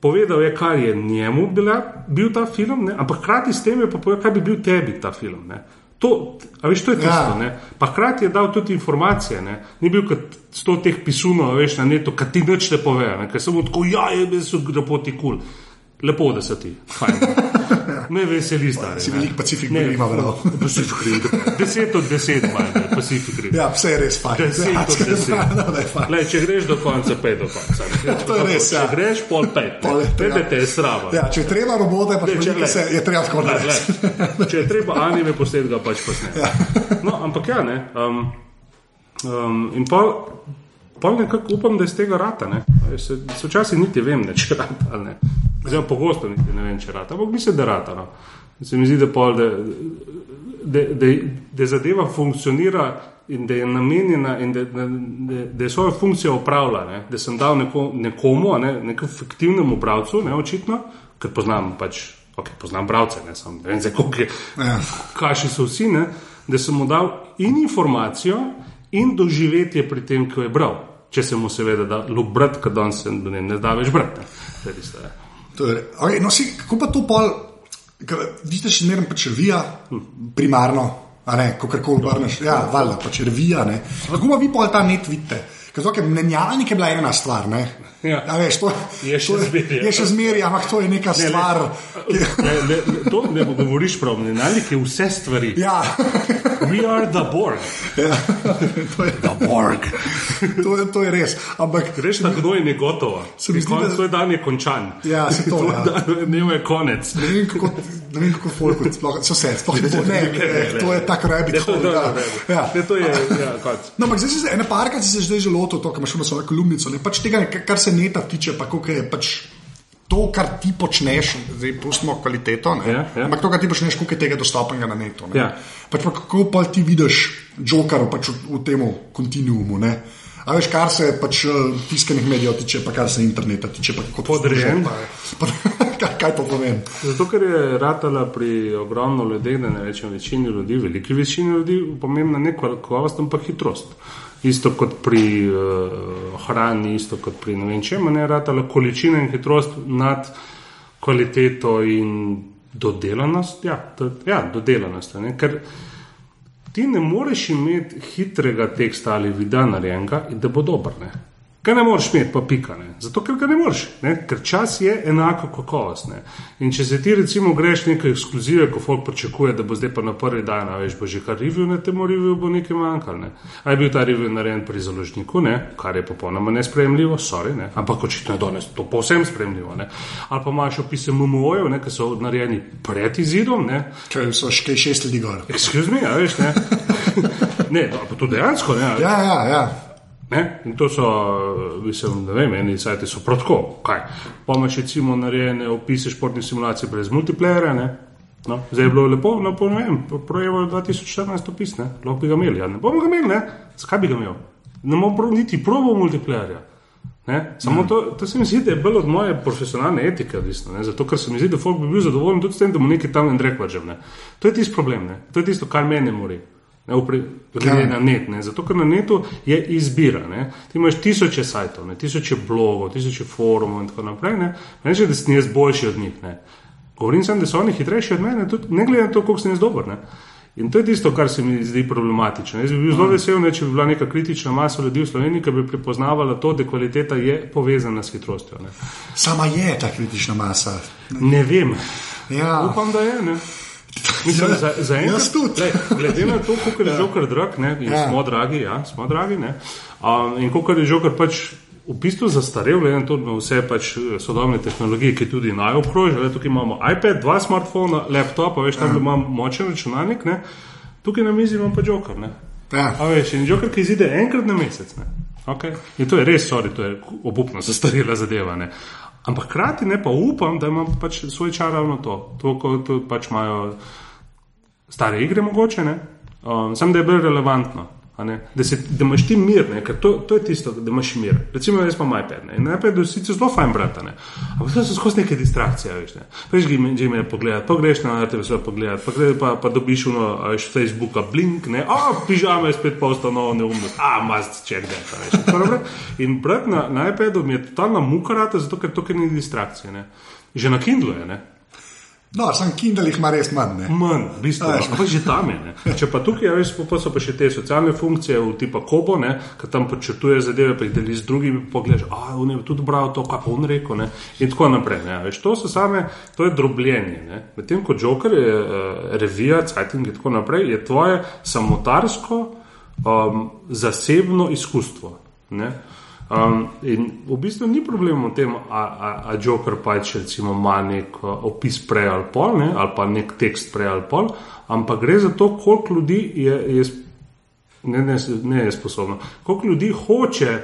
povedal je, kaj je njemu bila, bil ta film, ne? ampak hkrati s tem je pa povedal, kaj bi bil tebi ta film. Ne? To, a veš, to je tisto. Ja. Pa hkrati je dal tudi informacije. Ne? Ni bil kot sto teh pisunov, veš, na neto, kaj ti več ne pove, ker samo tako, ja, je, so glepoti kul. Cool. Lepo, da so ti. Me veseli, stari. Si velik Pacifik, ne ima vrlo. Pacifik, deset od deset imaš, Pacifik. Ja, vse je res fajn. Deset od deset. Le, če greš do konca, pet do konca. Ja, to je res. Če ja. greš, pol pet. Pet te je srava. Ja, če treba robote, pa če se je treba tako narediti. Če je treba anime posnet, ga pač posnet. Ja. No, ampak ja, ne. Um, um, in pa pa nekako upam, da iz tega rata. Včasih niti vem, ne, če rata ali ne. Zdaj, pogosto niti ne vem, če rata, ampak mislim, da rata. No. Se mi zdi, da, pol, da, da, da, da zadeva funkcionira in da je namenjena in da, da, da, da je svojo funkcijo opravila. Ne. Da sem dal neko, nekomu, ne, nekom fiktivnemu bralcu, ne očitno, ker poznam pač. Okay, poznam bralce, ne samo vem, kako je. Ja. Kaši so vsi, ne, da sem mu dal in informacijo, in doživetje pri tem, ko je bral če se mu seveda da ljubrati, kad on se ne, ne da več brati. Okay, no, si, kako pa to pol, vidite, še zmeraj pač revija, primarno, a ne, kako kar koli obrneš, ja, valjda, pač revija. Kako pa vi pol ta net vidite? Ker to, ker menjalnik je bila ena stvar, ne. Ja. Ja, veš, to, je še zmeraj. Je še zmeraj, ampak to je neka ne, stvar. Ne, ne, ne, to ne govoriš prav, menjalnik je vse stvari. Ja. We are the Borg. Ja, to je the Borg. To je, to je res. Ampak, Greš na kdo je negotovo. Zdi, da je dan je končan. Ja, se to je. Ne je konec. Ne vem, kako, ne vem, kako folk, sploh, so se, sploh ne, ne, ne, ne, to je tako rabbit hole. Ja. Ja. Ne, to je, ja, konc. No, ampak zdaj si se, ena parka si se zdaj že lotil, to, kar imaš na svojo kolumnico, ne, pač tega, kar se neta tiče, pa koliko je pač to, kar ti počneš, zdaj pustimo kvaliteto, ja, ja. ampak to, kar ti počneš, koliko je tega dostopnega na netu. Ja. Pač pa kako pa ti vidiš jokerov pač v, v tem kontinuumu. A veš, kar se pač eh, tiskanih medijev tiče, pa kar se interneta tiče, pa kot podrejen. Kaj to pomeni? Zato, ker je ratala pri ogromno ljudeh, da ne rečem večini ljudi, veliki večini ljudi, pomembna ne kakovost, ampak hitrost isto kot pri uh, hrani, isto kot pri ne vem čem, ne ratala količina in hitrost nad kvaliteto in dodelanost. Ja, to, ja dodelanost. Ne? Ker ti ne moreš imeti hitrega teksta ali videa narejenega da bo dober. Ne? Kaj ne moreš imeti, pa pika. Ne? Zato, ker ga ne moreš, ne? ker čas je enako kakovost. Ne? In če se ti recimo greš nekaj ekskluzive, ko folk pričakuje, da bo zdaj pa na prvi dan, a veš, bo že kar review na tem review, bo nekaj manjkalo. Ne? A je bil ta review narejen pri založniku, ne? kar je popolnoma nespremljivo, sorry, ne? ampak očitno je danes to povsem spremljivo. Ne? Ali pa imaš opise MMO-jev, ki so narejeni pred izidom. Če so še šest ljudi gor. Excuse me, a veš, ne. ne, no, pa to dejansko, ne. Ja, ja, ja. Ne? In to so, mislim, ne vem, eni sajti so protko. Kaj? Pomaš recimo narejene opise športnih simulacij brez multiplayera. No, zdaj je bilo lepo, no, po, ne vem, projevo 2014 opis, ne? lahko bi ga imeli. Ja, ne bomo ga imeli, ne? Zakaj bi ga imel? Ne bomo prav niti probo multiplayerja. Ne? Samo mm. to, to se mi zdi, da je bolj od moje profesionalne etike odvisno. Zato, ker se mi zdi, da folk bi bil zadovoljen tudi s tem, da mu nekaj tam ne rečem. To je tisto problem, ne? to je tisto, kar meni mori. Glede ja. na net, ne? zato ker na netu je izbira. Ne? Ti imaš tisoče sajtov, ne? tisoče blogov, tisoče forumov in tako naprej. Ne, ne že da si jaz boljši od njih. Ne? Govorim sem, da so oni hitrejši od mene, tudi ne glede na to, koliko sem jaz dober. Ne? In to je tisto, kar se mi zdi problematično. Jaz bi bil zelo vesel, ne, če bi bila neka kritična masa ljudi v Sloveniji, ki bi prepoznavala to, da kvaliteta je povezana s hitrostjo. Ne. Sama je ta kritična masa. Ne vem. Ja. Upam, da je. Ne. Mislim, Ja, za, za enkrat, lej, glede na to, kako je žoker drag, ne, Ja. smo dragi, ja, smo dragi, ne, um, in kako je žoker pač v bistvu zastarel, glede na to, da vse pač eh, sodobne tehnologije, ki tudi naj obkrožijo, tukaj imamo iPad, dva smartfona, laptop, veš, tam ja. imam močen računalnik, ne, tukaj na mizi imam pa žoker, ne. Ja. A veš, in žoker, ki izide enkrat na mesec, ne. Okay. In to je res, sorry, to je obupno zastarela zadeva. Ne. Ampak hkrati ne pa upam, da imam pač svoj čar ravno to, to kot pač imajo stare igre, mogoče, ne? um, samo da je bolj relevantno. Da, se, da imaš ti mir, ne? ker to, to je tisto, da imaš mir. Recimo, jaz imam iPad. Ne? In na iPadu si zelo fajn brati, ampak to so skozi neke distrakcije. Veš, ne? Veš, že me pogledati, pa greš na RTV svoj pogled, pa, gre, pa, pa dobiš uno, veš, Facebooka, blink, ne, a pižama je spet postal novo neumnost, a must check that. a veš, tako naprej. In brati na, na iPadu mi je totalna mukarata, zato ker to ni distrakcije. Ne? Že na Kindlu je. Ne? No, sem Kindle jih ima res manj. Ne? Manj, bistveno, ampak že tam je. Ne. Če pa tukaj, ja, veš, pa so pa še te socialne funkcije, v tipa Kobo, ki tam počrtuje zadeve, pa jih deli z drugimi, pogledaš, a on je tudi bral to, kaj pa on rekel, ne, in tako naprej. Ne, veš, to so same, to je drobljenje. ne. Medtem ko Joker je uh, revija, Citing in tako naprej, je tvoje samotarsko, um, zasebno izkustvo. Ne. Um, in v bistvu ni problem v tem, ali Joker pač recimo ima nek uh, opis prej ali pol, ne, ali pa nek tekst prej ali pol, ampak gre za to, koliko ljudi je, je ne, ne, ne je sposobno, koliko ljudi hoče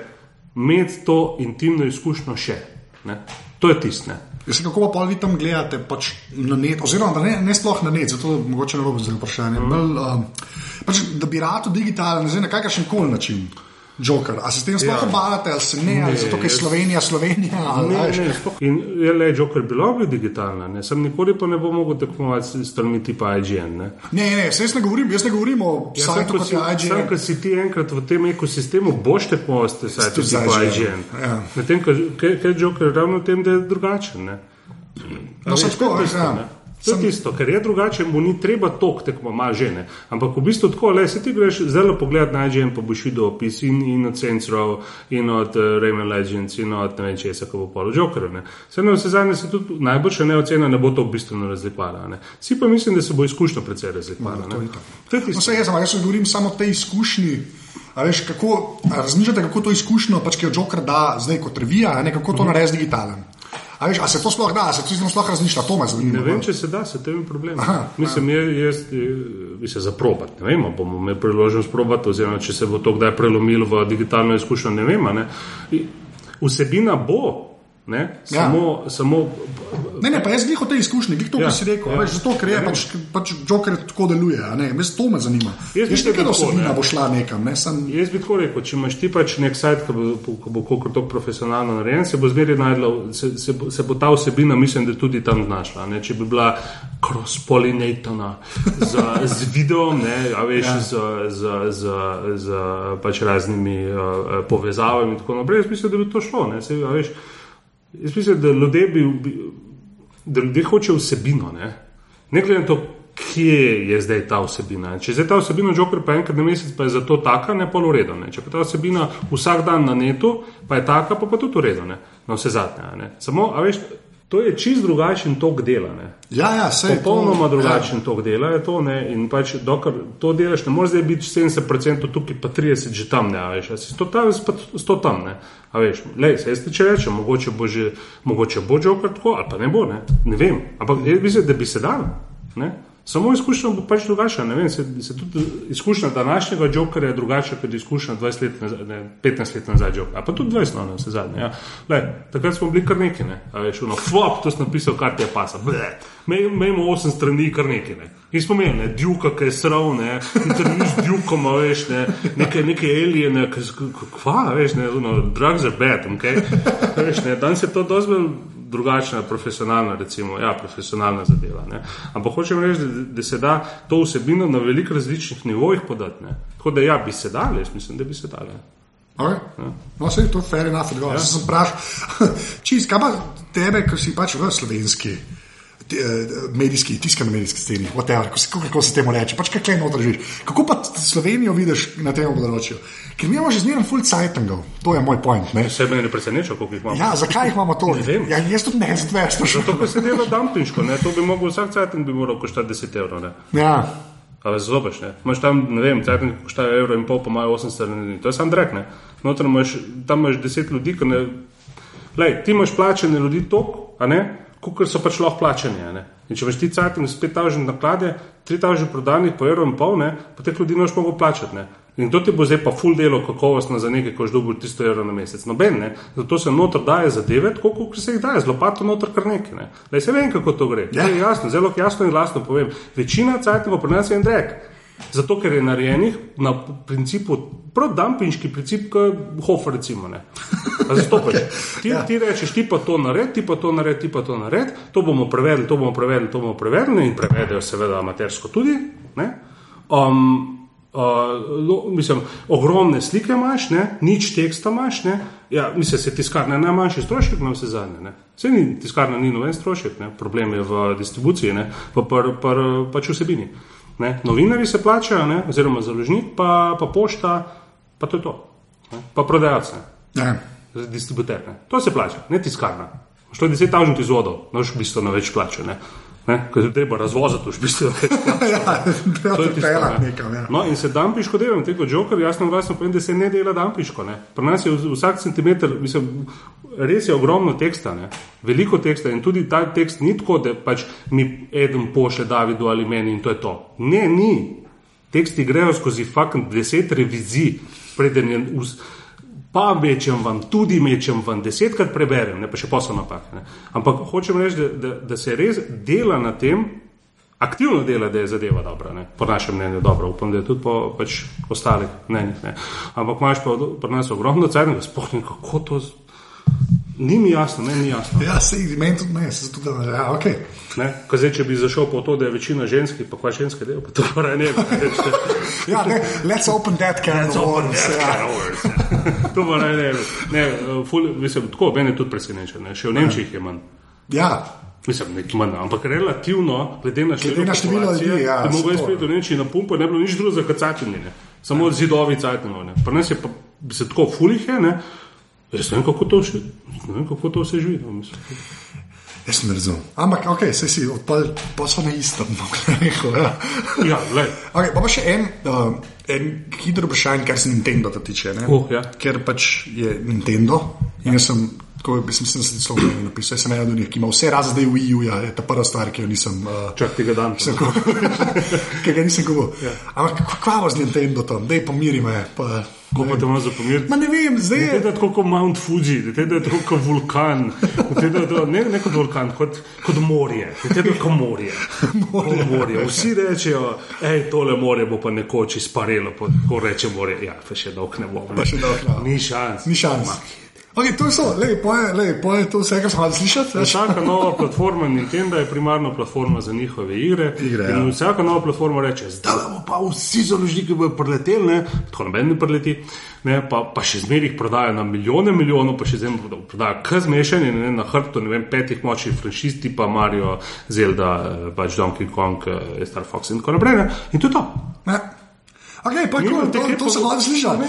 imeti to intimno izkušnjo še. Ne. To je tisto. ne. Jaz se kako pa vi tam gledate pač na net, oziroma ne, ne sploh na net, zato mogoče na robu za vprašanje. Mm. Bolj, um, pač, da bi rad to digitalen, ne vem, na kakršen koli način. Joker. A se s tem sploh Ja. obadate, ali se ne, ali zato, ker je Slovenija, Slovenija, ali Ne, ne, sploh- In je le Joker bila bi digitalna, ne. sem nikoli pa ne bo mogel tekmovati s strani tipa IGN. Ne. Ne, ne, se jaz ne govorim, jaz ne govorim o Ja, sajtu, ko kot si, IGN. ko si ti enkrat v tem ekosistemu, boš tekmoval s sajtom, tipa IGN, IGN. ja. Medtem, ker je Joker ravno v tem, da je drugačen. Ne. No, veš, tako, tisto, ja. ne. To je tisto, ker je drugače, mu ni treba tok tekmo, ima žene. Ampak v bistvu tako, le se ti greš zelo pogled na IGN, pa boš videl opis in, in od Saints Row, in od uh, Rayman Legends, in od ne vem česa, ko bo polo Joker. Vse na vse zadnje se tudi najboljša neocena ne bo to bistveno razlikovala. Ne. Vsi pa mislim, da se bo izkušnja precej razlikovala. to je ne. to. To je No, tisto. se jaz, jaz se govorim samo o tej izkušnji. A veš, kako, razmišljate, kako to izkušnjo, pač, ki jo Joker da zdaj kot revija, a ne kako Mhm. to narediti digitalen. A veš, a se to sploh da, a se to sploh razmišlja, to me zanima. Ne vem, če se da, se tem je problem. Aha, Mislim, je, jaz bi se zaprobati. Ne vem, bomo imeli priložnost probati, oziroma če se bo to kdaj prelomilo v digitalno izkušnjo, ne vem. Ne. Vsebina bo, ne, samo, ja. samo Ne, ne, pa jaz glih o tej izkušnji, glih to, Ja, kar si rekel, ja. ja. veš, zato ker je pač, pač Joker tako deluje, jaz to me zanima. Jaz Jaz nekaj osebina ne. bo šla nekam, ne, sem, Jaz bi tako rekel, če imaš ti pač nek sajt, ki bo, ko bo kolikor to profesionalno narejen, se bo zmeraj najdla, se, se, bo- se bo ta vsebina, mislim, da tudi tam znašla. Ne? Če bi bila cross-pollinatorna z, z videom, ne, a veš, ja. z, z, z, z pač raznimi uh, povezavami in tako naprej, jaz mislim, da bi to šlo. Ne? Se, a veš, jaz mislim, da ljudje, bi, da ljudje hočejo vsebino. Ne, ne glede na to, kje je zdaj ta vsebina. Če je zdaj ta vsebina Joker pa enkrat na mesec, pa je zato taka, ne pol uredo. Ne. Če pa ta vsebina vsak dan na netu, pa je taka, pa, pa tudi uredo. Na vse zadnje. Samo, a veš, to je čist drugačen tok dela. Ne. ja, ja, sej, Popolnoma to, drugačen tok dela je to. Ne? In pač, dokler to delaš, ne moreš zdaj biti 70% tukaj, pa 30% že tam, ne veš. Si 100 tam, pa 100 tam. Ne? A veš, lej, se jaz ti če rečem, mogoče bo že, mogoče bo Joker tako, ali pa ne bo, ne, ne vem. Ampak jaz mislim, da bi se dal. Ne? Samo izkušnja bo pač drugačna. Ne vem, se, se tudi izkušnja današnjega Jokera je drugačna kot izkušnja 20 let nazaj, ne, 15 let nazaj Jokera. A pa tudi 20 no, na vse zadnje. Ja. Lej, takrat smo bili kar neki, ne. A veš, ono, flop, to sem napisal, kar ti je pasa. Imamo 8 strani, kar neki. Ne. In smo imeli, ne, Djuka, ki je srov, ne, intervju z Djukom, a veš, ne, neke, neke alijene, kva, veš, ne, ono, drugs are bad, okay? veš, ne, danes je to bolj drugačna, profesionalna, recimo, ja, profesionalna zadeva. Ne. Ampak hočem reči, da, da se da to vsebino na veliko različnih nivojih podati. Ne. Tako da ja, bi se dali, jaz mislim, da bi se dali. Okay. No, se je to fair enough odgovor. Ja. Sem vprašal, čist, kaj pa tebe, ko si pač v slovenski medijski, tiskani medijski sceni, whatever, kako, se- kako se temu reče, pač kaj kaj noter živiš. Kako pa Slovenijo vidiš na tem področju? Ker mi imamo že zmeraj full cajtangov, to je moj point. Ne? Vse me ne preseneča, koliko jih imamo. Ja, zakaj jih imamo to? Ne vem. Ja, jaz tudi ne znam, Zato, ker se dela dumpinško, ne? to bi mogel vsak cajtnik bi moral koštati 10 evrov. Ne? Ja, A veš, zlobeš, ne? Imaš tam, ne vem, cajtnik košta evro in pol, pa imajo 8 strani. To je sam drek, ne? Noter imaš, tam imaš 10 ljudi, ki ne... Lej, ti imaš plačene ljudi toliko, a ne? Kukor so pač lahko plačeni? In če imaš ti cajtnik s 5000 naklade, 3000 prodanih po evro in pol, ne? Pa teh ljudi ne boš mogel plačati, ne? In to ti bo zdaj pa full delo kakovostno za nekaj, ko boš dobil 300 evrov na mesec. Noben, ne? Zato se noter daje zadeve, tako kot se jih daje, z lopato noter kar nekaj, ne? Lej, se vem, kako to gre. Ja. Ja. Jasno, zelo jasno in glasno povem. Večina cajtnikov pri nas je en drek. Zato, ker je narejenih na principu, prav dumpinški princip, kot Hofer, recimo. Zato pač. Ti, Ja. ti rečeš, ti pa to naredi, ti pa to naredi, ti pa to naredi, to bomo prevedli, to bomo prevedli, to bomo prevedli in prevedejo seveda amatersko tudi. ne. Um, Uh, mislim, ogromne slike imaš, ne? nič teksta imaš. Ne? Ja, mislim, se tiskarna je najmanjši strošek, na vse zadnje. Ne? Vse ni, tiskarna ni noben strošek, ne? problem je v distribuciji, ne? pa pr, pr, pač vsebini. Ne? Novinari se plačajo, ne? oziroma založnik, pa, pa pošta, pa to je to. Ne? Pa prodajalce, ja. distributer. Ne? To se plača, ne tiskarna. Šlo je 10 tažnih izvodov, noš bistveno več plača. Ne? Ker je treba razvoziti, več plača. ja, To je to tisto, nekam. Ja. No, in se dampiško delam, tega Joker, jasno in glasno povem, da se ne dela dampiško. Ne. Pri nas je vsak centimeter, mislim, res je ogromno teksta, ne. veliko teksta in tudi ta tekst ni tako, da pač mi eden pošle Davidu ali meni in to je to. Ne, ni. Teksti grejo skozi fucking deset revizij, preden je. Vz, Pa mečem vam, tudi mečem vam, desetkrat preberem, ne pa še posel napak. Ne. Ampak hočem reči, da, da, da se res dela na tem, aktivno dela, da je zadeva dobra, ne? po našem mnenju dobro, upam, da je tudi po pač, ostalih mnenjih. Ne? Ampak imaš pa pri nas ogromno cajtnega, sploh ne kako to. Ni mi jasno, meni ni jasno. Ja, se jih meni tudi ne, se tudi da, ja, ok. Ne? Ko Zdaj, če bi zašel po to, da je večina ženskih, pa kva ženske del, pa to pa ne bi. Ja, ne, let's open that can of worms. Ja. To pa ne, ne, ne, ful, mislim, tako, mene tudi preseneča, ne? še v Nemčiji jih je manj. ja, Mislim, nekaj manj, ampak relativno, glede na število, na število ljudi, ja, bi mogel jaz priti v Nemčiji na pumpo, ne bi bilo nič drugega kot cajtine, samo zidovi cajtine. Pri nas je pa bi se tako fulih je, ne. Jaz ne vem, kako to, še, ne vem, kako to vse živi. no, jaz sem razumel. Ampak, ok, se si odpal, pa so na istem. No, ja. Ja, glej, Okay, pa, pa še en, uh, en hitro vprašanje, kar se Nintendo tiče. ne. Uh, ja. Ker pač je Nintendo in jaz sem. Tako, mislim, sem se celo napisal, jaz sem eden od njih, ki ima vse razen zdaj v EU, ja, je ta prva stvar, ki jo nisem. Uh, čak tega dan. Sem ko- ki ga nisem govoril. Ja. Ampak kako je z Nintendo tam, da je pomiri me. Pa, Kako pa te imaš za pomir? Ma ne vem, zdaj Ne, je. da je tako kot Mount Fuji, da je tako kot vulkan, da je to ne, ne kot vulkan, kot, kot morje, da je kot morje. morje. morje. Vsi rečejo, hej, tole morje bo pa nekoč izparelo, pa ko reče morje, ja, pa še dolg ne bo. Pa še dolgo ne bo. Ni šans. Ni šans. Okay, to je so, lej, poje, lej, poje to vse, kar smo veš. Vsaka nova platforma Nintendo je primarno platforma za njihove igre. Igre, in ja. vsaka nova platforma reče, zdaj bomo pa vsi založniki bojo preleteli, ne? tako noben ne preleti, ne? pa, pa še zmeraj jih prodajo na milijone milijonov, pa še zmeraj prodajo- prodajo kar zmešanje ne? na hrbtu ne vem, petih močnih franšiz, tipa Mario, Zelda, eh, pač Donkey Kong, eh, Star Fox in tako naprej. Ne? In to je to. Ne. Okay, pa, bilo to, to sem si živčen?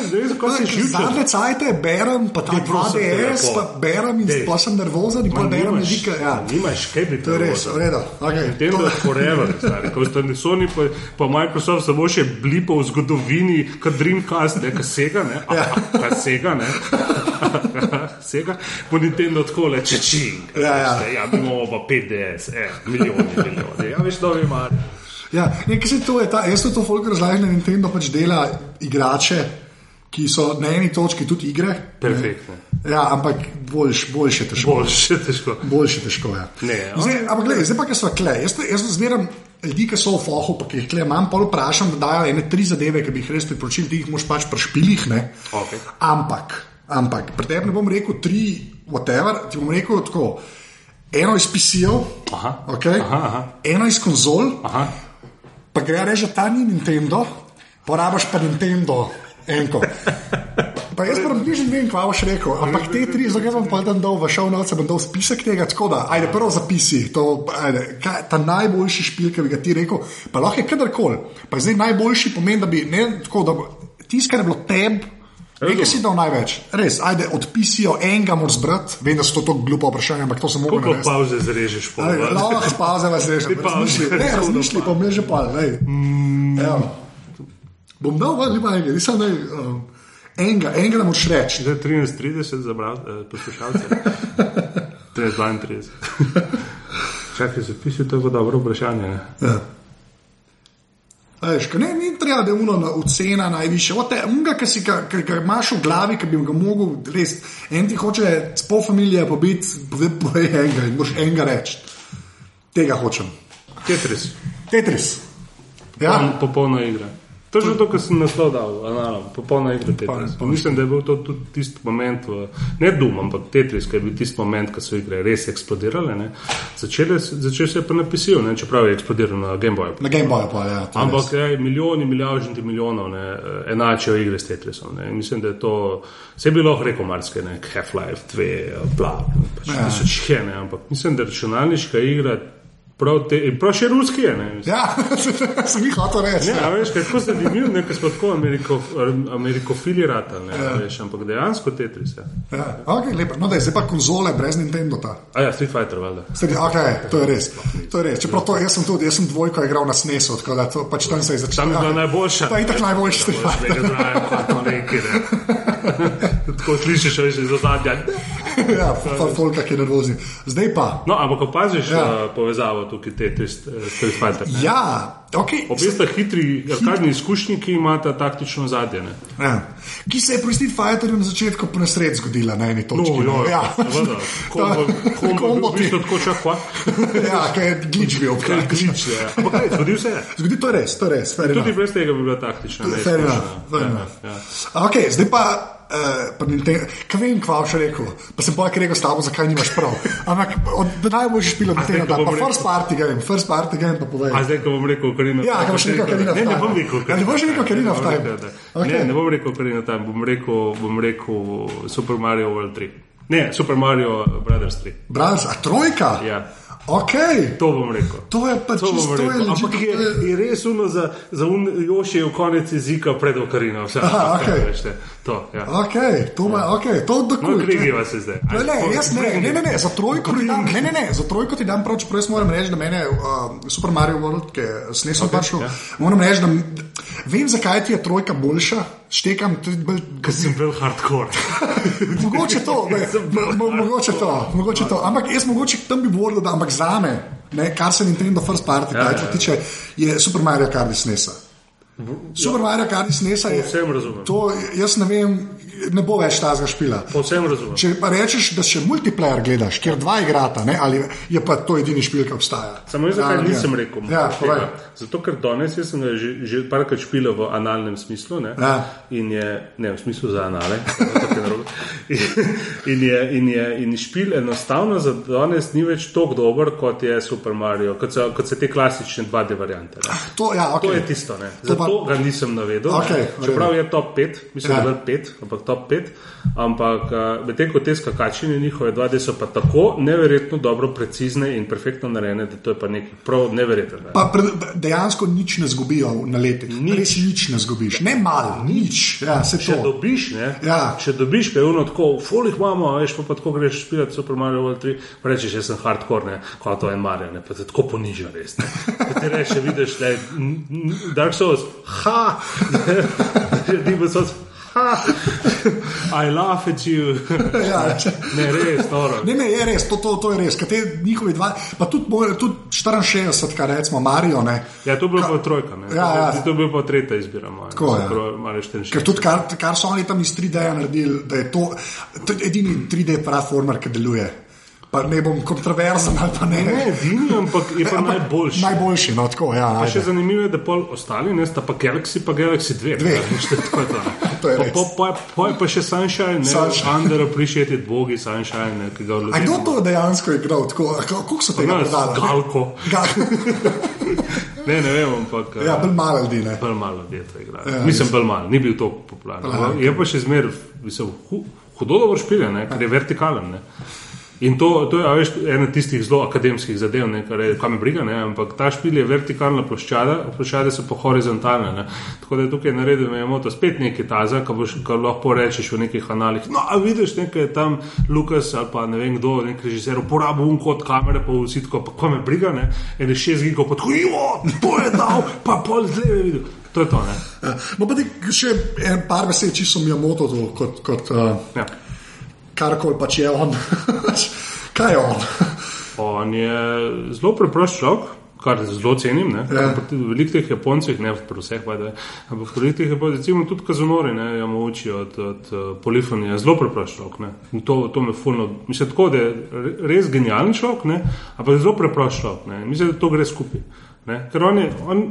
Zadnje cajte berem, pa ta Dej, prosim te, 2DS, lepo. pa berem in Dej. pa sem nervozen in pa Ma, berem nimaš- ljudi. Ja. Nimaš kaj bi To je res, v redu. Okay. Nintendo je forever, stari. Ko sta Sony pa, pa Microsoft samo še blipo v zgodovini, kot Dreamcast, ne, ka sega, ne, Ja. ka sega, ne. sega, po Nintendo tako le čečing. Ja, ja. ja, imamo pa 5DS, eh, milijoni, milijoni. Ja, veš, novi mar. Ja, nekaj se to je, ta, jaz to folk razlagam, da Nintendo pač dela igrače, ki so na eni točki tudi igre. Perfektno. Ja, ampak boljš, boljše težko. Boljše, težko. Boljše težko je. Ne, zdaj, ampak gledaj, zdaj pa, ki so kle. Jaz, jaz zmeram ljudi, ki so v fohu, pa ki jih kle imam, pa vprašam, da dajo ene tri zadeve, ki bi jih res priporočil, ti jih moš pač prešpilih. ne. Okej. Ampak, ampak, pri tebi ne bom rekel tri, whatever, ti bom rekel tako. Eno iz PC-jev, okay? Aha, aha. eno iz konzol, Aha. Pa gre reči, da ta ni Nintendo, porabiš pa Nintendo, enko. Pa jaz pa bližje ne vem, kva boš rekel. Ampak te tri, zdaj bom pa dan dol v šov noce, bom dal spisek tega. Tako da, ajde, prvo zapisi, to, ajde, kaj, ta najboljši špil, ki bi ga ti rekel, pa lahko je kadarkoli. Pa zdaj najboljši pomeni, da bi, ne, tako da, tisto, kar je bilo teb. Nekaj si dal največ, res, ajde, odpisijo enega moraš zbrati, vem, da so to tako glupo vprašanje, ampak to sem mogel narediti. pauze zrežeš po Ajde, Lahko pauze vas režem, Ti pauze. razmišli, ne, razmišli, pa mreže pa, lej. Evo. Bom dal, vaj, lepa enega, nisem ne, um, enega, enega ne moraš reči. Zdaj 13.30 za bral, eh, poslušalce. 13.32. Čakaj, zapisal, to je dobro vprašanje. Ne? Ja. Veš, ne, ni treba, da je uno na ocena najviše. Ote, unga, ki si ga, imaš v glavi, ki bi ga mogel res. En ti hoče s pol familije pobiti, povej pove enega in moraš enega reči. Tega hočem. Tetris, Tetris. Ja, Popoln- popolna igra. To je že to, kar sem naslov dal, analog, popolna igra Tetris. Pa mislim, da je bil to tudi tisti moment, v, ne Dum, ampak Tetris, ki je bil tisti moment, ko so igre res eksplodirale. ne. Začele, se- začel se je pa napisal, ne, čeprav je eksplodiral na Game Boyu. na Game Boyu pa je. Ja, je Ampak je, milijoni, milijardi milijonov ne, enačijo igre s Tetrisom. Ne. Mislim, da je to, vse bi lahko rekel marsikaj, ne, Half-Life 2, eh, bla, pač Ja. ja. tisoč je, ne, ampak mislim, da računalniška igra, prav, te, prav še ruski je, ne. mislim. Ja, sem jih hotel reči. Ne, a veš, kako se zanimivo, ne, ker smo tako ameriko, amerikofili rata, ne, ja. veš, ampak dejansko Tetris. Ja. Ja, okay, lepo. No, da je zdaj pa konzole brez Nintendo. Ta. A ja, Street Fighter, valjda. Sedi, okay, to je res. To je res. Čeprav to, jaz sem tudi, jaz sem dvojko igral na SNES-u, tako da to, pač tam se je začelo. Tam je bila najboljša. To je itak najboljši stvar. Mega Tako slišiš, veš, iz ozadja. ja, folka, ki je nervozni. Zdaj pa. No, ampak opaziš Ja. ja. uh, povezavo tukaj te te Street Fighter. ne? Ja, okay. Obe sta hitri, arkadni izkušnji, ki imata taktično zadje. Ne? ja. Ki se je pri Street Fighterju na začetku po nesreč zgodila na eni točki. ne? jo, ja. seveda. Kombo, ti. tako čakva. ja, kaj je glitch bil. Kaj klič, ja. Ampak kaj, zgodil se je. Zgodi, to je res, to je res. Tudi brez tega bi bila taktična. Fair enough, fair Ja, enough. ja. Okay, zdaj pa, uh, Nintendo, kaj vem, kva še rekel. Pa sem pa rekel s tabo, zakaj nimaš prav. Ampak od najboljših špilov na Nintendo, ko pa rekel- first party game, first party game pa povej. A zdaj, ko bom rekel, Karina. Ja, ko boš rekel Ocarina of Ne, ne bom rekel. Ja, ne boš rekel of Time. Okay. Ne, Okay. ne bom rekel Karina tam, bom rekel, bom rekel Super Mario World 3. Ne, Super Mario Brothers 3. Braz, a trojka? Ja. Ok, To bom rekel. to je pa To bom čisto, to je rekel. Ampak je, je res uno za, za un, Jošijev konec jezika pred Okarino. Vse, Aha, ampak, okej. veš, to, ja. Ok, to ima, ok, to je No, krigiva se zdaj. Ne, ne, Ajde, jaz ne, ne, ne, ne, za trojko ti dam, ne, ne, ne, za trojko ti dam prav, čeprav jaz moram reči, da mene uh, Super Mario World, ki je snesel okay, pač, ja. moram reči, da vem, zakaj ti je trojka boljša, štekam tudi bolj. Ker sem bil hardcore. Mogoče to, ne, mo, mo, mogoče to, mogoče to. Ampak jaz mogoče tam bi volil, da ampak za me, ne, kar se Nintendo First Party Ja, ja, ja. ja. tiče, je Super Mario Kart iz NES-a. Super Mario Kart iz NES-a je. Povsem razumem. To, jaz ne vem, ne bo več tazga špila. Povsem razumem. Če pa rečeš, da še multiplayer gledaš, kjer dva igrata, ne, ali je pa to edini špil, ki obstaja. Samo jaz zakaj Ja, nisem ja. rekel? Ja, tega? Zato, ker danes sem že, že parkrat špilal v analnem smislu. Ne? Ja. In je, ne v smislu za anale, in, je, in, je, in špil enostavno za danes ni več tako dober, kot je Super Mario, kot so, kot so te klasične 2D variante. Ne? To, ja, okay. To je tisto, ne. To pa- zato ga nisem navedel. Okej, ne. Čeprav je top 5, mislim, Ja. da je 5, ampak top 5. Ampak medtem ko te skakačine njihove 2D so pa tako neverjetno dobro, precizne in perfektno narejene, da to je pa nekaj prav neverjetnega. Pa pre- dejansko nič ne zgubijo na letih. Nič. Res nič ne zgubiš, ne malo, nič. Ja, se Če to. dobiš, ne, Ja. če dobiš, kaj je ono tako, v folih imamo, veš pa, pa tako greš špilati Super Mario World 3, pa rečeš, jaz sem hardcore, ne, kot to je Mario, ne, pa te tako poniža res. Ne. Pa ti rečeš, vidiš, da je Dark Souls, ha, Demon Souls, I laugh at you. Ja, če, Ne, res, noro. ne, ne, je res, to, to, to je res. Te njihovi dva, pa tudi, moj- tudi 64, kar recimo Mario, ne. Ja, to je bila pa trojka, ne. Ja, ja. To je bila pa tretja izbira moja. Tako, ja. Mario 64. Ker tudi kar, kar so oni tam iz 3D naredili, da je to, to je edini 3D platformer, ki deluje. Pa ne bom kontroverzen ali pa ne. Ne, edini, ampak je pa Ampak najboljši. Najboljši, no tako, ja. Pa še ajde. zanimivo je, da pol ostali, ne, sta pa Galaxy, pa Galaxy 2. Dve. veš, tako je to. To je Pa- po- po- Po je pa še Sunshine, ne, Sunshine. Under Appreciated Bogi, Sunshine, ne, ki ga A vložimo. kdo to dejansko igral? Tako, a kako so tega prodali? Galko. Ga- Ne, ne vem, ampak. Ja, bolj malo ljudi. Ne. Bolj malo ljudi je to igral. Ja, Mislim, bolj malo, ni bil tako popularen. Aha, Je pa še zmeraj, mislim, hu, hudo dobro špilje, ne, ker je vertikalen. Ne. In to, to je a veš, ena tistih zelo akademskih zadev, ne, kar je, kam briga, ne, ampak ta špil je vertikalna ploščada, ploščade so pa horizontalne. Ne. Tako da je tukaj naredil, da imamo to spet nekaj taza, kar, boš, kar lahko rečeš v nekih analih. No, a vidiš, nekaj tam Lukas ali pa ne vem kdo, nek režiser, uporabil un kot kamere, pa vsi tako, pa kam briga, ne, ene šest gigov, pa tako, jo, to je dal, pa pol zleve je videl. To je to, ne. Ja. No, pa ti še en par besed, čisto mi je moto, to, kot, kot uh, Ja. Karkoli pač je on. Kaj je on? On je zelo preprost človek, kar zelo cenim. ne. Ja. Ampak tudi Veliko teh Japoncih, ne pri vseh, pa, da, ampak pri teh Japoncih, recimo tudi kazunori, ne, ja, učijo od, od uh, polifonije, zelo preprost človek. ne. In To, to me fulno, mislim, tako, da je re- res genijalen človek, ne, ampak zelo preprost človek. ne. Mislim, da to gre skupaj. ne. Ker on je, on,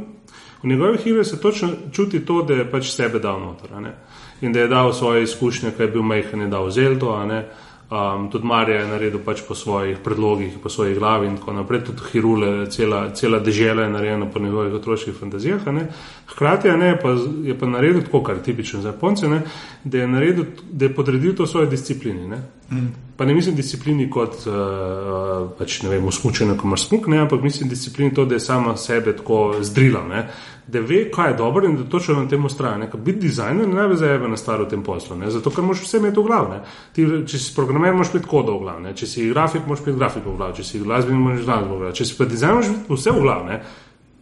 v njegovih igrah se točno čuti to, da je pač sebe dal noter. ne. In da je dal svoje izkušnje, kaj je bil majhen, je dal Zeldo. Um, tudi Marija je naredil pač po svojih predlogih, po svoji glavi in tako naprej. Tudi Hirule, cela, cela dežela je narejena po njegovih otroških fantazijah. Hkrati ne, pa, je pa naredil tako, kar je tipično za Japonce, ne, da, je naredil, da je podredil to svoje disciplini. Ne. Mm. Pa ne mislim disciplini kot uh, pač, ne vem, usmučenje, ko imaš smuk, ne, ampak mislim disciplini to, da je sama sebe tako zdrila. Ne. Da ve, kaj je dobro in da točno na tem ustraja. Biti dizajner ne bi za ebe na staro tem poslu, ne? zato ker moraš vse imeti v glavi. ne. Ti, če si programer, moraš imeti kodo v glavi, ne? če si grafik, moraš imeti grafiko v glavi, če si glasbenik, moraš glasbo v glavi, če si pa dizajner, moraš imeti vse v glavi. ne.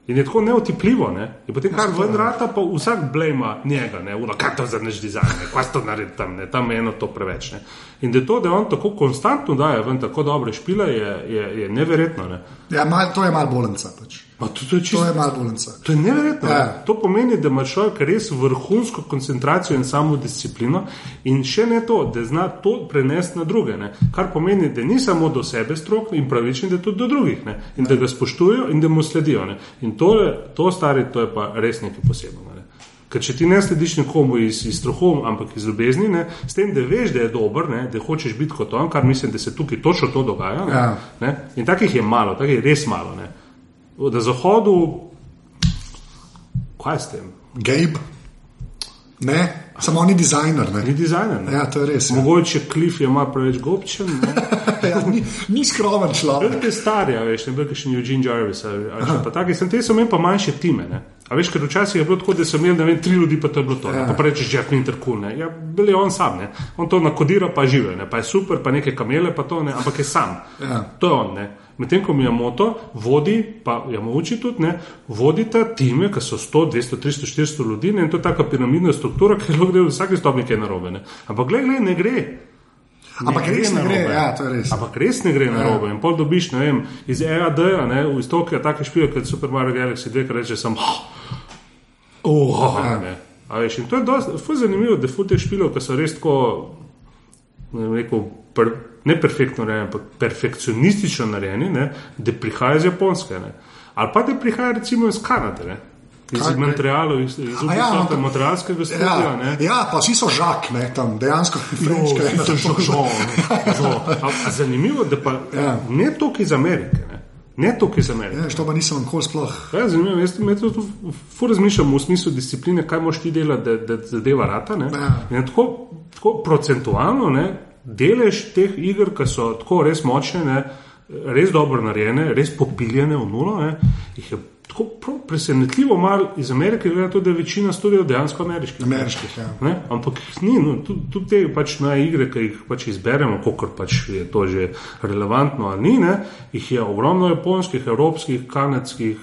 In je tako neotipljivo, ne? in potem kar ven rata, pa vsak blejma njega, ne, Uno, kaj to za naš dizajn, ne? kaj to naredi tam, ne? tam je eno to preveč. Ne? In da to, da on tako konstantno daje ven tako dobre špile, je, je, je neverjetno. Ne? Ja, mal, to je mal bolenca. Pač. To, to je čisto To je mal bolenca. To je neverjetno. Ja. Ja. To pomeni, da ima človek res vrhunsko koncentracijo in samo disciplino, in še ne to, da zna to prenesti na druge. Ne? Kar pomeni, da ni samo do sebe strok in pravičen, da tudi do drugih ne? in da ga spoštujejo in da mu sledijo. Ne? In to, to stari, to je pa res nekaj posebnega. Ne? Ker če ti ne slediš nekomu iz, iz strahu, ampak iz ljubezni, ne, s tem, da veš, da je dober, ne, da hočeš biti kot on, kar mislim, da se tukaj točno to dogaja. Ne, Ja. ne, in takih je malo, takih je res malo. Ne. Na zahodu, kaj je s tem? Gabe. Ne, samo ni dizajner. Ne. Ni dizajner. Ne? Ja, to je res. Ja. Mogoče Cliff je malo preveč gobčen. ne. Ja, ni, ni skromen človek. Velike stari, a veš, ne bil še Eugene Jarvis. Ali, ali pa taki, sem te so imeli pa manjše time. Ne? A veš, ker včasih je bilo tako, da sem imel ne vem, tri ljudi, pa to je bilo to. Ja. Pa rečeš, Jeff Winter cool. Ne? Ja, bil je on sam, ne? on to nakodira, pa žive, ne? pa je super, pa neke kamele, pa to ne, ampak je sam. Ja. To je on. Ne? Medtem ko Miyamoto vodi, pa Yamauchi tudi, ne, vodita time, ki so 100, 200, 300, 400 ljudi ne, in to je taka piramidna struktura, ki lahko gre v vsaki stopni kaj narobe. Ne. Ampak gled, gled, ne gre. Ampak res ne gre, ja, to je res. Ampak res ne gre na robe. In pol dobiš, ne vem, iz EAD-ja, ne, v istokaj take špile, kot Super Mario Galaxy 2, ki reče sem. Oh, Ja. ne. A veš, in to je dosti zanimivo, da ful teh špilov, ki so res tako, ne vem, rekel, per, ne perfektno narejeni, ampak perfekcionistično narejeni, ne, da prihaja iz Japonske. Ne. Ali pa da prihaja recimo iz Kanade. Ne. Iz Kaj? materialov, iz, iz ja, ampak- materialskega studia. Ja, ne. ja, pa vsi so žak, ne, tam dejansko franške. Jo, to je že žal. A- a Zanimivo, da pa Ja. ne toliko iz Amerike. Ne, ne toliko iz Amerike. Ja, to pa nisem nikoli sploh. Ja, zanimivo, jaz to fu razmišljam v smislu discipline, kaj moš ti delati, da, da zadeva rata. Ne? Ja. In tako, tako procentualno ne, delež teh iger, ki so tako res močne, ne, res dobro narejene, res popiljene v nulo, ne, jih je tako presenetljivo malo iz Amerike, glede na to, da je večina študijev dejansko ameriških. Ameriških, ja. Ne? Ampak jih ni, no, tudi, tudi te pač na igre, ki jih pač izberemo, koliko pač je to že relevantno ali ni, ne? jih je ogromno japonskih, evropskih, kanadskih,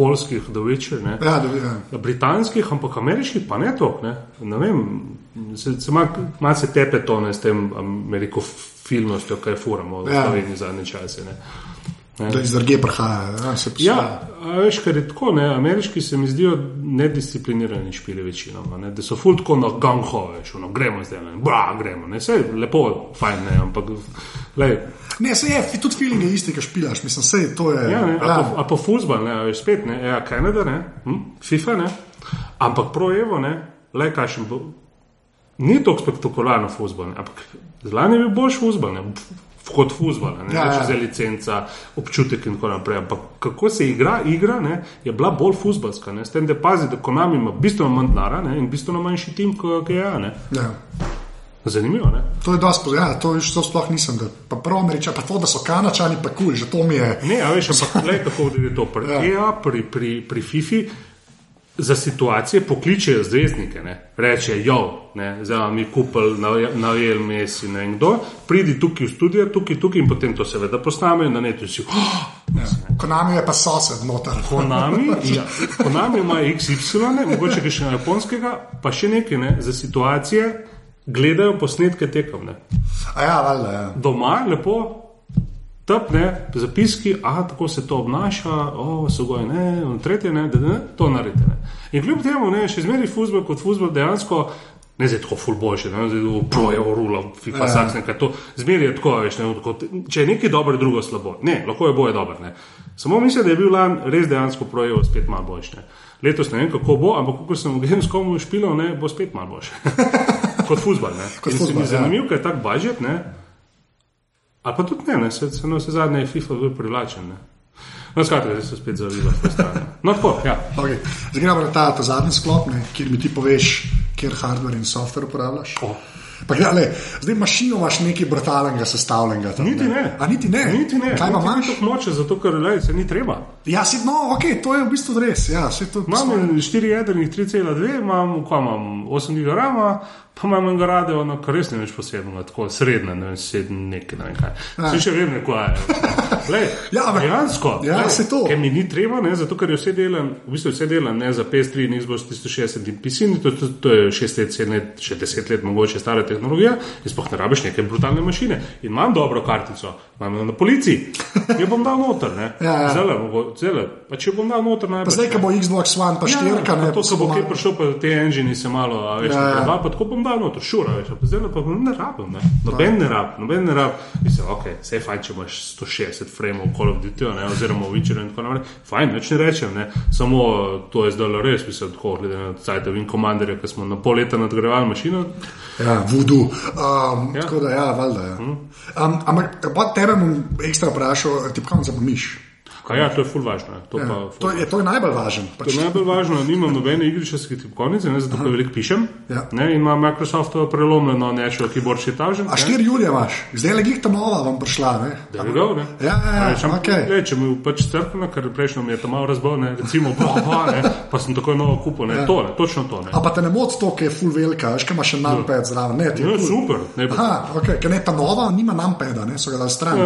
polskih, do večer. Ne? Ja, da, ja. Britanskih, ampak ameriških pa ne toliko. Ne? ne vem, se, se malo se tepe to ne s tem ameriko filmostjo, kaj furamo v Ja. Sloveniji zadnje čase. Ne? Da iz druge prihajajo. Ja, Ja, veš, kar je tako, ne, ameriški se mi zdijo nedisciplinirani špili večinoma, ne, da so ful tako na gangho, veš, ono, gremo zdaj, ne, bra, gremo, ne, vse je lepo, fajn, ne, ampak, lej, Ne, se je, tudi feeling je isti, ki špilaš, mislim, sej to je. ja, ne, a, pa, a pa fuzbal, ne, veš, spet, ne, ja, Kanada, ne, hm, FIFA, ne, ampak pro Evo, ne, lej, kakšen bo, ni tako spektakularno fuzbal, ne, ampak zlani je bil boljši fuzbal, ne, kot fuzbol, ne Ja, ja, ja. ja. za licenca, občutek in tako naprej. Ampak kako se igra, igra ne, je bila bolj fuzbalska. S tem, da pazi, da Konami ima bistveno manj denarja in bistveno manjši tim, kot je ja. Ne. Ja. Zanimivo, ne? To je dosti, ja, to, viš, to sploh nisem. Da, pa prvo američani, pa to, da so kanačani, pa kul, že to mi je. Ne, a veš, ampak gledaj, kako je to pri Ja. ja. EA, pri, pri, pri FIFI. Za situacije pokličejo zvezdnike, ne? reče: Jo, ne, zdaj je kupil, navel Messi ne in kdo, pridi tukaj v studio, tukaj, tukaj in potem to seveda posnamejo na netu. Si, oh, Ja. Konami je pa sosed noter. Konami, ja, Konami ima XY, ne, mogoče še na japonskega, pa še nekaj ne, za situacije, gledajo posnetke tekom. Ne. A ja, valjda, ja. Doma lepo. Tpne, zapiski, a tako se to obnaša, o, so goji, ne, in tretje, ne, da ne, to naredite. Ne. In kljub temu, ne, še zmeraj futbol kot futbol dejansko, ne zdaj tako fulboljše, ne, zdaj v projo rula, FIFA, Ja. saksen, kaj to, zmeraj je tako, veš, ne, tako, če je nekaj dobro, drugo slabo. Ne, lahko je boje dobro. Samo mislim, da je bil lan res dejansko projo spet malo boljše. Letos ne vem, kako bo, ampak ko sem v Gamescomu špilal, ne, bo spet malo boljše. kot futbol, ne. Kot mi ja. zanimivo, ker je tak budžet, ne. Ali pa tudi ne, ne? se, se na vse zadnje je FIFA bil privlačen. Ne? No, skratka, zdaj se spet zavila stran. No, tako, ja. Okay. Zdaj gremo na ta, ta zadnji sklop, ne, kjer mi ti poveš, kjer hardware in software uporabljaš. O. Pa, gledaj, le, zdaj mašino imaš nekaj brutalnega, sestavljenega. Tam, Niti ne. A niti ne. Niti ne. Kaj pa ni imaš? tako moče, zato ker lej, se ni treba. Ja, si, no, ok, to je v bistvu res. Ja, Imam 4 jedrnih 3,2, imam, kaj imam 8 GB rama, pa imam enega radio, no, kar res ne veš posebno, tako srednje, ne vem, sedem nekaj, ne vem kaj. Se še vem, kaj je. Lej, Ja, ampak- dejansko, ja, lej, saj to. Ker mi ni treba, ne, zato ker vse delam, v bistvu vse delam ne za PS3 in Xbox 360 in PC, in to, to, to je 6 let, 7 let, še 10 let mogoče stara tehnologija in sploh ne rabiš neke brutalne mašine. In imam dobro kartico, imam jo na policiji, jo bom dal noter, ne. Ja, ja. Zelo, zelo, pa če bom dal noter, najbolj. zdaj, ko bo Xbox One, pa štirka, ne, Ja, to, pa ko bo malo- prišel, pa te engine se malo, a veš, Ja, ja. ja, pa tako bom dal noter, šura, veš, pa zdaj pa ne rabim, ne. Noben ne rab, noben ne rab. Mislim, ok, vse je fajn, če imaš 160 frameov Call of Duty, ne, oziroma Witcher in tako naprej. Fajn, več ne rečem, ne. Samo to je zdaj res, mislim, tako, glede na Cajtov in komanderje, ki smo na pol leta nadgrajevali mašino. Ja, voodoo. Um, ja. Tako da, ja, valjda. Ja. Um, ampak pa tebe bom ekstra vprašal, tipkovnica pa miš. Kaj ja, to je ful važno. ne. To, Ja. pa, To, je, to je najbolj važno. To Pač, je najbolj važno, nimam nobene igriščarske tipkovnice, ne, zato ker veliko pišem. Ja. Ne, in ima Microsoft prelomljeno nešo keyboard še tažen. a 4 julija imaš, zdaj le glihta nova vam prišla. Ne? Da bi ga, ne? Ja, ja, ja, Rečem, okej. le, če mi pač strpno, ker prejšnjo mi je to malo razbil, ne, recimo, ba, ba, ne, pa sem takoj novo kupil, ne, to, ne, točno to, ne. A pa te ne moti to, ki je full velika, veš, kaj imaš še numpad zraven. Ne, No, cool. super, ne, Aha, okay, ker ne ta nova, nima numpada, ne so ga dali stran.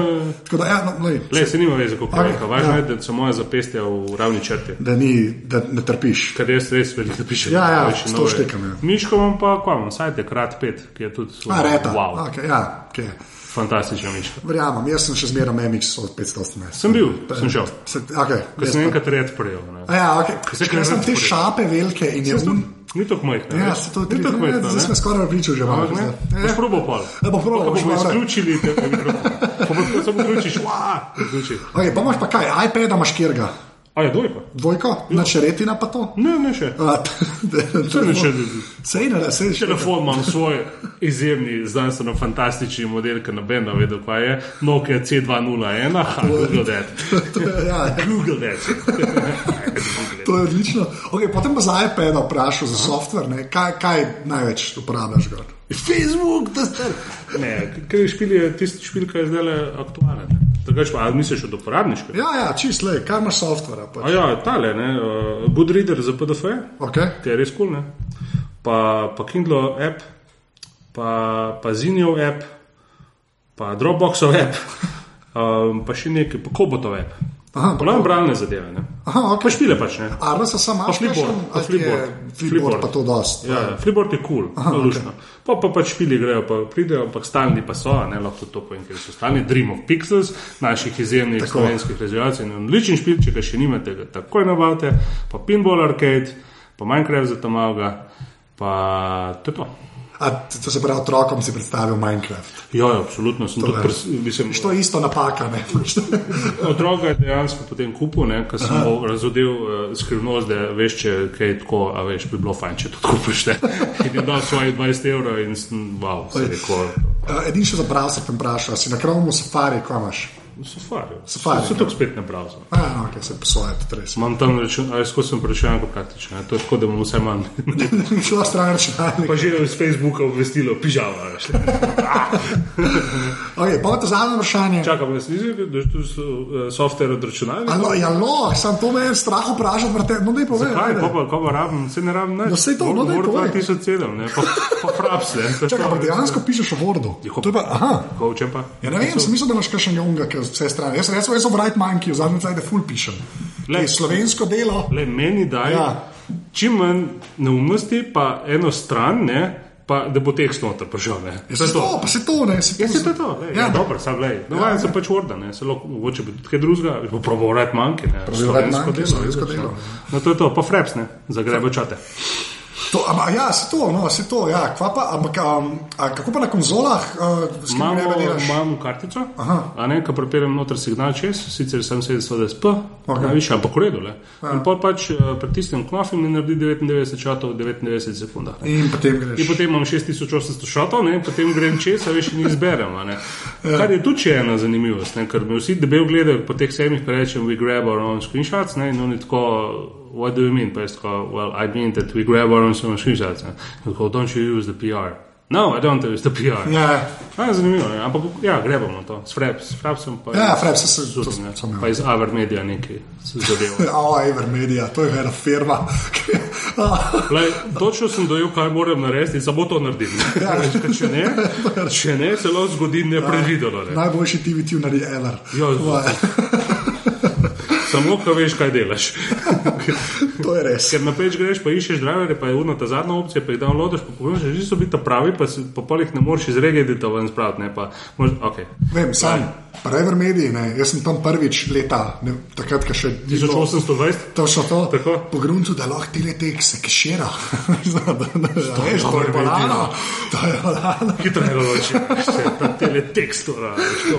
Tako da, ja, no, lej, le, se nima veze, kako je rekel, važno ja. Je, da so moje zapestja v ravni črti. da, ni, da ne trpiš. Ker jaz res veliko pišem. Ja, ja, to štekam, ja. Miško imam pa, kaj imam, sajte krat pet, ki je tudi A, reta. wow, Okay, ja, okay. fantastična miška. Verjamem, jaz sem še zmeraj MX od 518. Sem bil, sem šel. Se, okay, Ker sem enkrat red prejel, ne. A ja, okay. Ker sem te razpore. šape velike in je un. Ni tako majhno. Ja, se to ni tako majhno, Zdaj ne. smo skoraj pričali že malo. Ne, zdaj. boš Ja. probal pol. Ja, bom probal, Pa boš bomo izključili te mikrofone. Pa bo samo vključiš, wow, vključi. Okay, pa imaš pa kaj, iPad imaš kjerga. A je dvojka? Dvojko, na čeretina pa to. Ne, ne še. A, ne še. Sej ne, sej še. Telefon imam svoj izjemni, znanstveno fantastični model, ki noben ne ve, kaj je. Nokia C201, ha, Google that. Ja, ja. Google that. To je odlično. Okay, potem pa za iPad vprašal za software, ne? kaj, kaj največ uporabljaš. Gor? Facebook, da ste. Ne, ker je špil, je tisti špil, ki je zdaj le aktualen. ne. Drugače pa, ali misliš od uporabniškega? Ja, ja, čist le, kaj imaš software. A Pač. ja, tale, ne, uh, Boodreader za PDF, Okay. ki je res kul, cool, ne. Pa, pa Kindle app, pa, pa Zinjo app, pa Dropboxov app, um, pa še nekaj, pa Kobotov app. Aha, pa Pravno bralne zadeve, ne. Aha, Pa okay. špile pač, ne. Arnesa sem Pa Flipboard, pa Flipboard. Flipboard pa to dost. Ja, ja, Flipboard je kul, cool, lušno. Pa, pa pač špili grejo, pa pridejo, ampak stalni pa so, a ne lahko to povem, ker so stalni Dream of Pixels, naših izjemnih Tako. slovenskih razvijalcev in odličen špil, če ga še nimate, ga takoj nabavite, pa Pinball Arcade, pa Minecraft za tam malga, pa to je to. A to se pravi, otrokom si predstavil Minecraft. Ja, ja, absolutno sem je. pres, mislim, To je isto napaka? Otroka je dejansko potem kupil, ker sem mu razodel uh, skrivnost, da veš, če kaj je tako, a veš, bi bilo fajn, če to kupiš. In je dal svoje 20 evrov in sem, wow, se rekel. Uh, Edini še za browser te vpraša, si na Chromu Safari, kaj imaš? Safari. Safari, Se tako spet ne browser. A, no, ok, se posojate, res. Imam tam račun, ali skozi sem računalnik praktično. ne. To je tako, da imam vse manj. Šlo stran računalnik. Pa že iz Facebooka obvestilo, veš. Okay, pa te zadnje vprašanje. Čakam, jaz nisem videl, da je tu so- software od računalnika. Alo, ja, no, sam to me je strah vprašati, vrte, no, daj povej. Kaj, pa pa, pa rabim, se ne rabim nič. No, saj to, no, daj povej. 2007, ne, pa, pa fraps, ne. Čakaj, pa dejansko pišeš v Wordu. Jako- To je pa, aha. Ko učem pa? Ja, ne vem, sem mislil, da imaš kakšnega unga, ki vse strani. Jaz, jaz, jaz sem Bright Monkey, v zadnjem času full pišem. Le- Lej, slovensko delo. Le, meni daj Ja. ja. čim manj neumnosti, pa eno stran, ne, pa da bo tekst noter prišel. Ne. Ja, se to, pa se to, ne, se to. Ja, se to je to. Lej, Ja, ja, dobro, sam lej. Navajen sem pač Worda, ne, se lahko, mogoče bi tudi kaj drugega, bo probal red manjke, ne. Monkey, slovensko delo. ne. No, to je to, pa fraps, ne, za grebe čate. To, ama, ja, se to, no, se to, ja. Kva pa, ampak, um, a, kako pa na konzolah, uh, s Imamo, grebe delaš? imam kartico, Aha. a ne, ko prepeljem noter signal čez, sicer sem 720p, Ok. okay. najvišji, ampak v redu. Le. In pol pač uh, pritisnem knop in mi naredi 99 šatov v 99 sekundah. ne. In potem greš. In potem imam 6800 šatov, ne, potem grem čez, a veš, in izberem. ne. Kar je tudi še ena zanimivost, ne, ker me vsi debel gledajo po teh sedmih, pa rečem, we grab our own screenshots, ne, in oni tako. What do you mean? Pa jaz tako, well, I mean that we grab our own screenshots. ne. In Tako, don't you use the PR? No, I don't use the PR. Ja, A, zanimivo je, ampak ja, grebamo to. S Fraps, s Frapsom pa Ja, Fraps, se- ne. imel. Pa iz Aver Media nekaj se zadevo. Oh, Evermedia, to je ena firma. Lej, točno sem dojel, kaj moram narediti samo to naredim. Ja. Če, ne, če ne, se lahko zgodi nepredvideno. Ne. Najboljši TV tuneri ever. Ja, Samo, ko veš, kaj delaš. to je res. Ker na peč greš, pa iščeš driverje, pa je ura ta zadnja opcija, pa jih downloadiš, pa povem, že so biti pravi, pa, si, pa pol jih ne moreš iz regedita ven spraviti. Ne, pa, mož, okay. Vem, sam, pa Evermedia, ne, jaz sem tam prvič leta, ne, takrat, ko še. ni bilo- 1820? Točno to. Tako. Po gruntu, da lahko ti le tekse kešira. Veš, to je banana. To je banana. Hitro je loči, teletekst.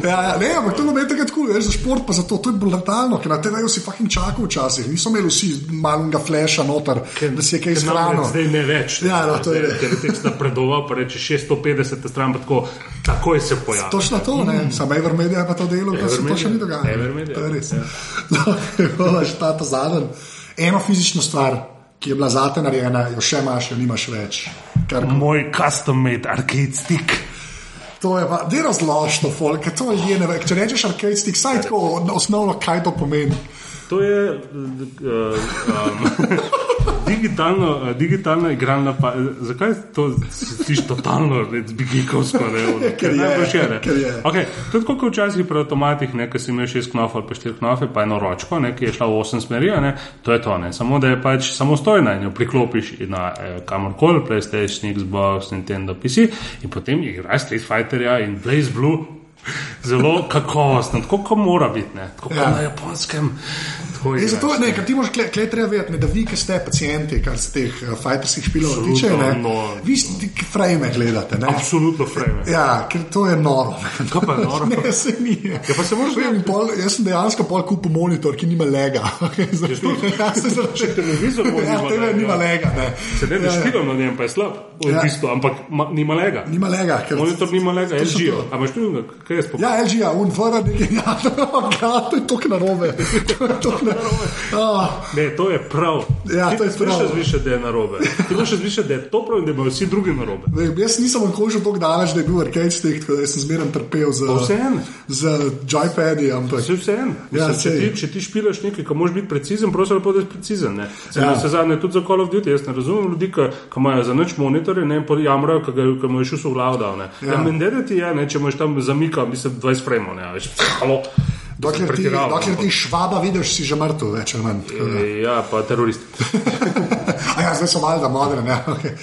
Ja, ja, ne, ampak to je takrat kul, veš, za šport pa za to, to je brutalno, ker na TV-ju si fucking čakal včasih, niso imeli vsi malnega flasha noter, da si je kaj shranil. Zdaj ne več. Ja, no, to je res. Ker je tekst napredoval, pa reče 650 stran, pa tako, takoj se pojavi. Točno to, ne, mm. sam Evermedia je pa to delo, da se to še ni dogajalo. Evermedia, To je res. ja. Hvala, že ta ta zadnji. Eno fizično stvar, ki je bila zate narejena, jo še imaš, jo nimaš več. Kar, Moj custom-made arcade stick. to je pa, da razložiš to, folk, ker to ljudje ne ve. Če rečeš arcade stick, saj tako osnovno, kaj to pomeni. To je uh, um, digitalno, uh, digitalna igralna. Pa, zakaj to slišiš totalno, bigikovsko? Ne, je, ne. ker je. Okay, to je tako kot včasih pri avtomatih, ne, ki si imel šest knofov ali pa štiri knofe, pa eno ročko, ne, ki je šla v osem smeri, ne, to je to. Ne. Samo da je pač samostojna in jo priklopiš na eh, kamorkoli, PlayStation, Xbox, Nintendo, PC in potem igraš Street Fighterja in Blaze Blue. Zelo kakovostno, tako kot mora biti, ne. tako kot Ja. na japonskem. E, igraš. zato, ne, ker ti moraš, kle, kle treba vedeti, ne, da vi, ki ste pacijenti, kar se teh uh, fighterskih špilov Absolutno, tiče, ne, no. vi ste frame gledate. Ne? Absolutno frame. Ja, ker to je noro. Kaj pa je noro? Ne, se ni. Ja, pa se moraš Vem, gledati. pol, jaz sem dejansko pol kupil monitor, ki nima lega. ja, se Če televizor bolj ja, nima tebe nima lega. Ne. Se ne, da špilam na njem, pa je slab, v Ja. bistvu, ampak ma, nima lega. Nima lega. Ker, Monitor nima lega, LG. A imaš tu, kaj je spopad? Ja, LG, ja, un vrn, ja, to je tok narobe. To je tok narobe. Ah, Ne, to je prav. Ja, Ti to je ne prav. smeš razmišljati, da je narobe. Ti moraš razmišljati, da je to prav in da imajo vsi drugi narobe. Vem, jaz nisem onkožil tako daleč, da je bil arcade stick, tako da sem zmeraj trpel z, vseeno. z joypadi, ampak Vse vseeno. Ja, Mislim, če, ti, če ti špilaš nekaj, kar moraš biti precizen, prosim, lepo, da si precizen. Ne? Se Ja. ja. se zadnje tudi za Call of Duty. Jaz ne razumem ljudi, ki ki imajo za noč monitorje ne, potem jamrajo, ki ga- ki mu je šel v glavo dal. Ne. Ja. Ja, meni da ti je, ne, če imaš tam zamika, mislim, 20 fremov, ne, veš, halo. Dokler ti, dokler ti švaba vidiš, si že mrtev, več ali manj. da. Ja, pa teroristi. A ja, zdaj so valjda modre, ne. Okay.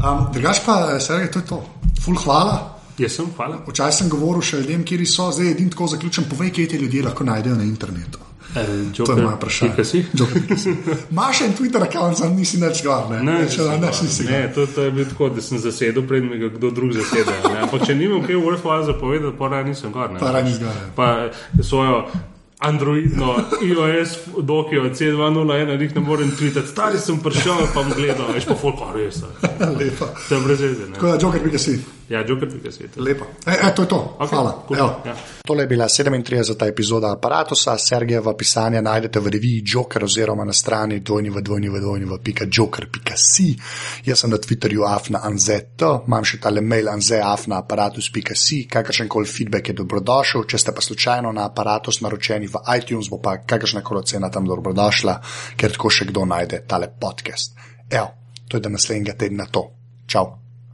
Um, drugač pa, Sergej, to je to. Ful hvala. Jaz sem, hvala. Včasih sem govoril še ljudem, kje so, zdaj edin tako zaključen, povej, kje te ljudje lahko najdejo na internetu. E, To je moje vprašanje. Joker, pika si. Imaš en Twitter račun, sam nisi več gor, ne? Ne, ali manj nisi gor. ne to, to je bilo tako, da sem zasedel, preden mi ga kdo drug zasede. ne. Ampak če nimam kaj worthwhile zapovedati, pa raje nisem gor. ne. Pa raje gor, ja. Pa svojo Androidno, iOS, Dokio C201, jih ne morem tvitati. Stari sem prišel, pa bom gledal, veš pa folk, a res. Lepa. To je brez veze. Tako da, Joker, pika si. Ja, joker.si. Lepo. E, e, to je to. Okay, Hvala. cool. Evo. Ja. Tole je bila 37. epizoda aparata. Sergejeva pisanja najdete v reviji Joker oziroma na strani www.joker.si. Jaz sem na Twitterju afna.anzet, imam še tale mail anzeafna.aparatus.si. Kakršen koli feedback je dobrodošel. Če ste pa slučajno na aparatus naročeni v iTunes, bo pa kakršna koli cena tam dobrodošla, ker tako še kdo najde tale podcast. Evo, to je do naslednjega tedna to. Čau.